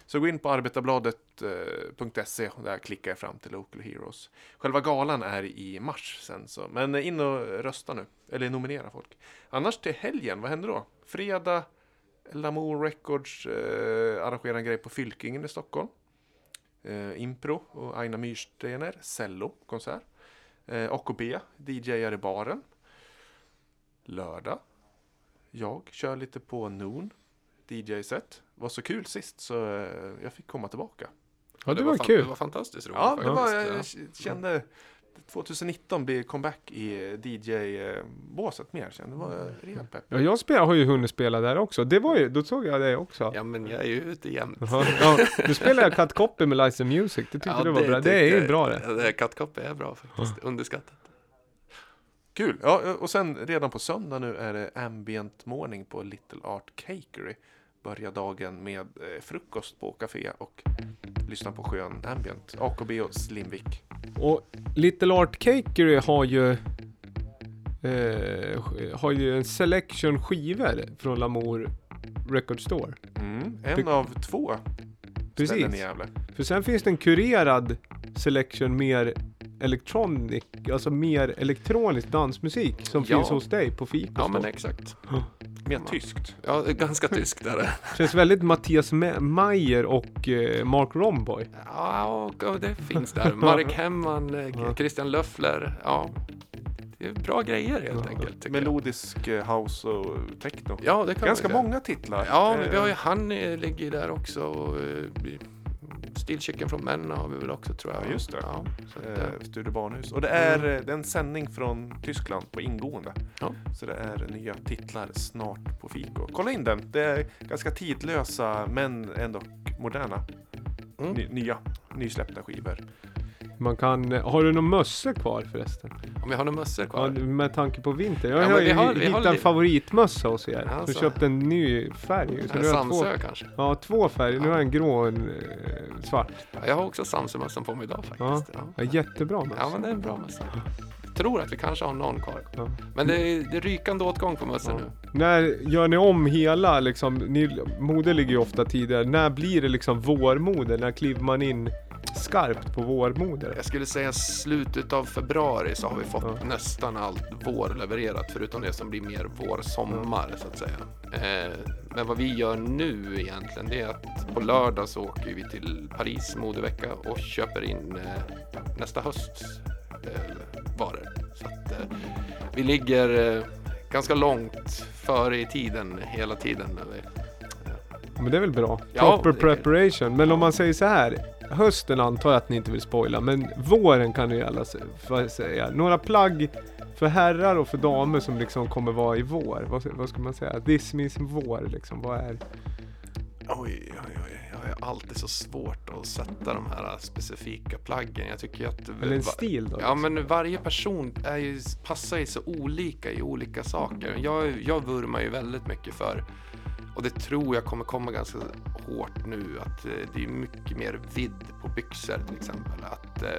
Så gå in på arbetarbladet.se eh, och där klickar jag fram till Local Heroes. Själva galan är i mars sen så, men in och rösta nu, eller nominera folk. Annars till helgen, vad händer då? Fredag, Lamour Records eh, arrangerar en grej på Fylkingen i Stockholm. Eh, Impro och Aina Myrstener, cello, konsert. Eh, AKB, DJar i baren. Lördag. Jag kör lite på Noon, DJ-set. Var så kul sist så eh, jag fick komma tillbaka. Ja, det, var fan- kul. Det var fantastiskt roligt Ja, det var, faktiskt. jag kände 2019 blir comeback i DJ-båset mer. Kände det var rejält pepp. Ja, jag spel, har ju hunnit spela där också. Det var ju, då såg jag det också. Ja, men jag är ju ute jämt. Jaha, ja, nu spelar jag Cut Copy med License Music. Det tyckte du var bra. Det är ju bra det. det Kattkopp är bra faktiskt. Underskattat. Kul! Ja, och sen redan på söndag nu är det ambient morning på Little Art Cakery. Börja dagen med eh, frukost på café och lyssna på skön ambient. AKB och Slimvik. Och Little Art Cakery har ju eh, har ju en selection skivor från Lamour Record Store. Mm, en Det- av två ställen i Precis. Gävle. För sen finns det en kurerad selection mer electronic, alltså mer elektronisk dansmusik som Ja. finns hos dig på Fika. Ja, men exakt. Mer tyskt. Ja, det är ganska tyskt där. det. Känns väldigt Mattias Ma- Mayer och eh, Mark Romboy. Ja, och, och det finns där. Marek Hemman, eh, Ja. Christian Löffler. Ja, det är bra grejer helt enkelt. tycker jag. Melodisk eh, house och techno. Ja, det kan Ganska många titlar. Ja, men vi har ju han eh, ligger där också. Och, Steel Chicken från Menna har vi väl också tror jag. Ja, just det. Ja, eh, Eh, Studio Barnhus. Och det är, eh, det är en sändning från Tyskland på ingående. Ja. Så det är nya titlar snart på Fiko. Kolla in den. Det är ganska tidlösa men ändå moderna. Mm. Ny, nya, nysläppta skivor. Man kan, har du någon mössa kvar förresten? Om vi har några mössor Ja, kvar. med tanke på vinter. Jag Ja, har vi har- vi hittat har en favoritmössa hos er. Alltså. Så köpt en ny färg. Så har jag två, Samsö kanske. ja, två färger. Nu har jag en grå och en eh, svart. Ja, jag har också Samsö-mössan på mig idag Ja. faktiskt. Ja. Ja, jättebra mössa. Ja, men det är en bra mössa. Jag tror att vi kanske har någon kvar. Ja. Men det är, det är rykande åtgång på mössor Ja. nu. När gör ni om hela liksom, ni, mode ligger ju ofta tidigare. När blir det liksom vårmode? När kliver man in skarpt på vårmode? Jag skulle säga slutet av februari så har vi fått Ja. nästan allt vår levererat förutom det som blir mer vår-sommar så att säga. Eh, men vad vi gör nu egentligen det är att på lördag så åker vi till Paris modevecka och köper in eh, nästa hösts eh, varor. Så att eh, vi ligger eh, ganska långt före i tiden hela tiden. Men det är väl bra? Ja, Proper preparation. Men om man säger så här. Hösten antar jag att ni inte vill spoila, men våren kan ni alla säga. Några plagg för herrar och för damer som liksom kommer vara i vår. Vad, vad ska man säga? This means vår liksom. Vad är? Oj, oj, oj. Jag har alltid så svårt att sätta de här specifika plaggen. Jag tycker att... Eller en stil då? Ja, liksom. men varje person är ju, passar ju så olika i olika saker. Jag, jag vurmar ju väldigt mycket för, och det tror jag kommer komma ganska hårt nu, att eh, det är mycket mer vidd på byxor till exempel. Att eh,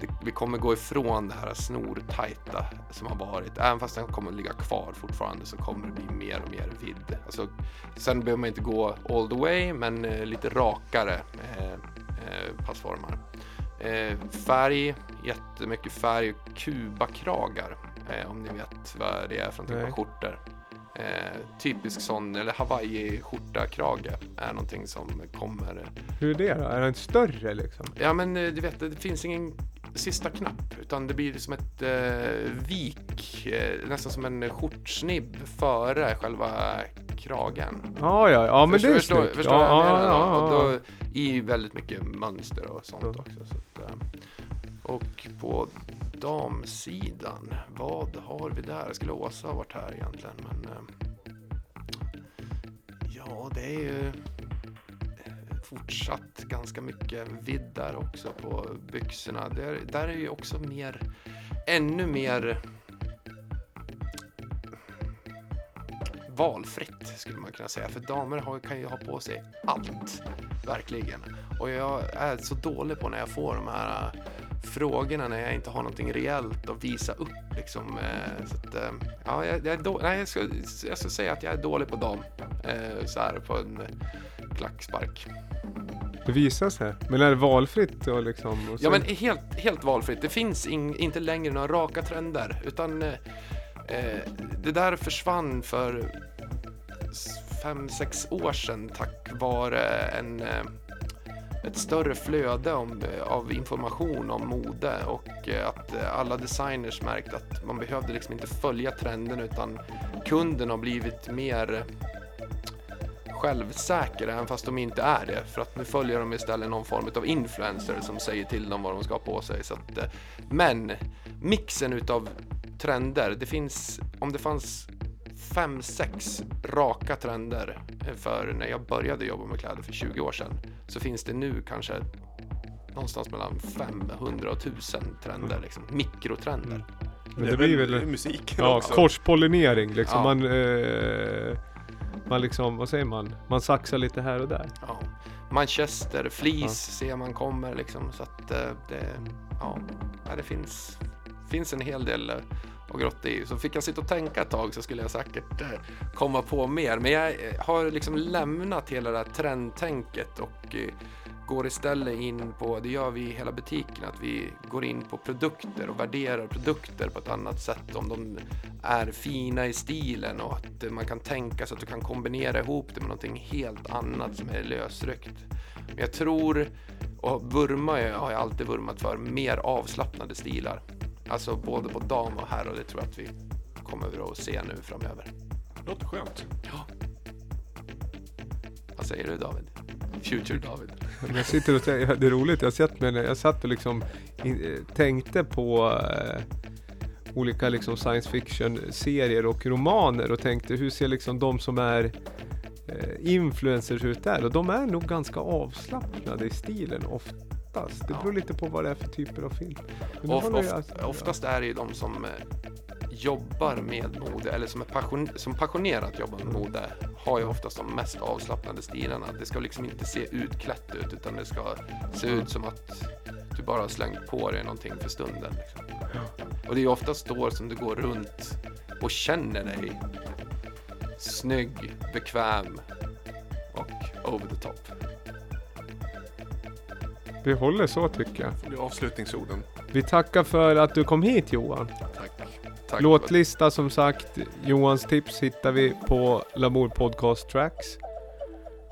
det, vi kommer gå ifrån det här snortajta som har varit. Även fast den kommer ligga kvar fortfarande så kommer det bli mer och mer vidd. Alltså, sen behöver man inte gå all the way, men eh, lite rakare eh, eh, passformar. Eh, färg, jättemycket färg. Kubakragar, eh, om ni vet vad det är för någonting på skjortor. Eh, typisk sån, eller Hawaii-skjorta-krage är någonting som kommer. Hur är det då? Är den större liksom? Ja men eh, du vet, det finns ingen sista knapp utan det blir som ett eh, vik, eh, nästan som en skjortsnibb före själva kragen. Ja, ja, ja men det är förstår, snyggt. förstår jag ja, menar? ja, Och då, I väldigt mycket mönster och sånt också. Så att, och på damsidan, vad har vi där? Skulle Åsa ha varit här egentligen? Men, eh, ja, det är ju eh, fortsatt ganska mycket vidd där också på byxorna. Där, där är ju också mer, ännu mer valfritt skulle man kunna säga. För damer har, kan ju ha på sig allt, verkligen. Och jag är så dålig på när jag får de här frågorna när jag inte har någonting reellt att visa upp. Liksom, eh, så att, eh, ja, jag, jag, då, nej, jag, ska, jag ska säga att jag är dålig på dam. Eh, så här på en klackspark. Det visar sig. Men är det valfritt och liksom? Och Ja men helt, helt valfritt. Det finns in, inte längre några raka trender utan eh, det där försvann för fem, sex år sedan tack vare en, eh, ett större flöde om, av information om mode och eh, att alla designers märkt att man behövde liksom inte följa trenden utan kunden har blivit mer självsäkra även fast de inte är det. För att nu följer de istället någon form av influencer som säger till dem vad de ska ha på sig. Så att, eh, men mixen utav trender, det finns, om det fanns fem, sex raka trender eh, för när jag började jobba med kläder för 20 år sedan så finns det nu kanske någonstans mellan 500 och 1000 trender, liksom, mikrotrender. Men det blir väl... musiken Ja, också. korspollinering liksom. Ja. Man, eh, man liksom, vad säger man? Man saxar lite här och där. Ja. Manchester, Fleece ser man kommer liksom så att eh, det, ja, ja, det finns, finns en hel del och att grotta i. Så fick jag sitta och tänka ett tag så skulle jag säkert eh, komma på mer. Men jag eh, har liksom lämnat hela det här trendtänket och eh, går istället in på, det gör vi i hela butiken, att vi går in på produkter och värderar produkter på ett annat sätt. Om de är fina i stilen och att man kan tänka sig att du kan kombinera ihop det med någonting helt annat som är lösryckt. Men jag tror, och vurmar jag, har jag alltid vurmat för, mer avslappnade stilar. Alltså både på dam och herr och det tror jag att vi kommer att se nu framöver. Låter skönt. Vad säger du David? Future David. Jag sitter och tänker, det är roligt, jag, sett med, jag satt och liksom in, eh, tänkte på eh, olika liksom science fiction-serier och romaner och tänkte hur ser liksom de som är eh, influencers ut där? Och de är nog ganska avslappnade i stilen oftast. Det beror Ja. lite på vad det är för typer av film. Men Of, of, alltså- oftast är det ju de som eh, jobbar med mode eller som är passion, som passionerat jobbar med mode har ju oftast de mest avslappnade stilarna. Det ska liksom inte se utklätt ut utan det ska se ut som att du bara har slängt på dig någonting för stunden. Liksom. Och det är oftast då som du går runt och känner dig snygg, bekväm och over the top. Vi håller så tycker jag. Det är avslutningsorden. Vi tackar för att du kom hit Johan. Tack. Tack. Låtlista som sagt, Johans tips hittar vi på Lamour Podcast Tracks.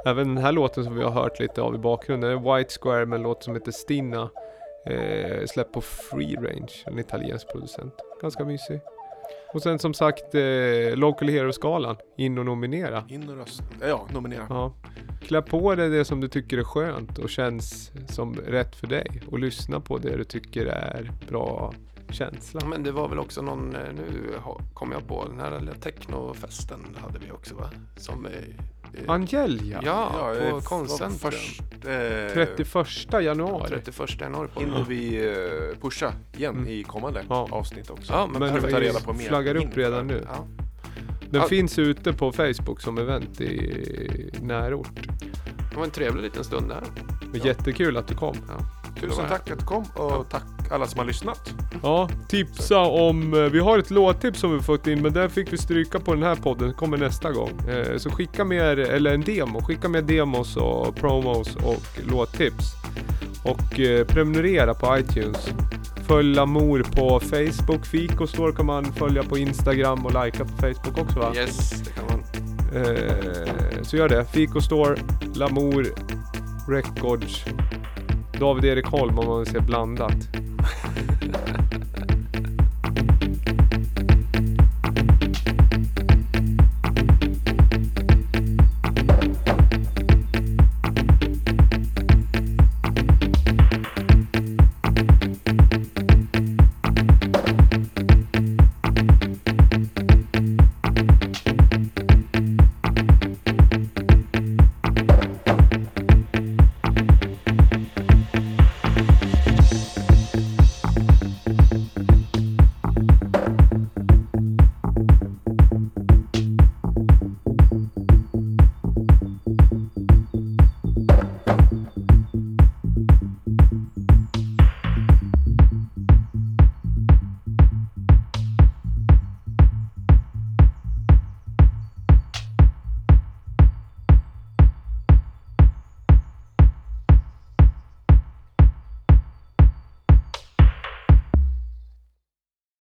Även den här låten som vi har hört lite av i bakgrunden är White Square med en låt som heter Stinna. Eh, släppt på Free Range, en italiensk producent. Ganska mysig. Och sen som sagt eh, Local Hero-skalan, in och nominera. In och rösta. Ja, nominera. Ja. Klä på dig det som du tycker är skönt och känns som rätt för dig. Och lyssna på det du tycker är bra känsla. Men det var väl också någon, eh, nu kom jag på, den här lilla technofesten hade vi också va? Som, eh, eh, Angelja, ja, eh, på f- Konstcentrum. Först, eh, 31 januari. 31 januari på hinner vi eh, pusha igen Mm. i kommande Ja. avsnitt också. Ja, men Men vi perfekt. ta vi reda på mer flaggar upp redan nu. Ja. Den Ja. finns ute på Facebook som event i närort. Det var en trevlig liten stund där. Men Jättekul att du kom. Tusen tack att du kom och tack alla som har lyssnat. Ja, tipsa om... eh, Vi har ett låttips som vi fått in men där fick vi stryka på den här podden. kommer nästa gång. Eh, Så skicka mer, eller en demo. Skicka mer demos och promos och låttips. Och eh, prenumerera på iTunes. Följ Lamour på Facebook. Fiko Store kan man följa på Instagram och likea på Facebook också va? Yes, det kan man. Eh, så gör det. Fico Store, Lamour, Records, David Erik Holm om man vill se blandat.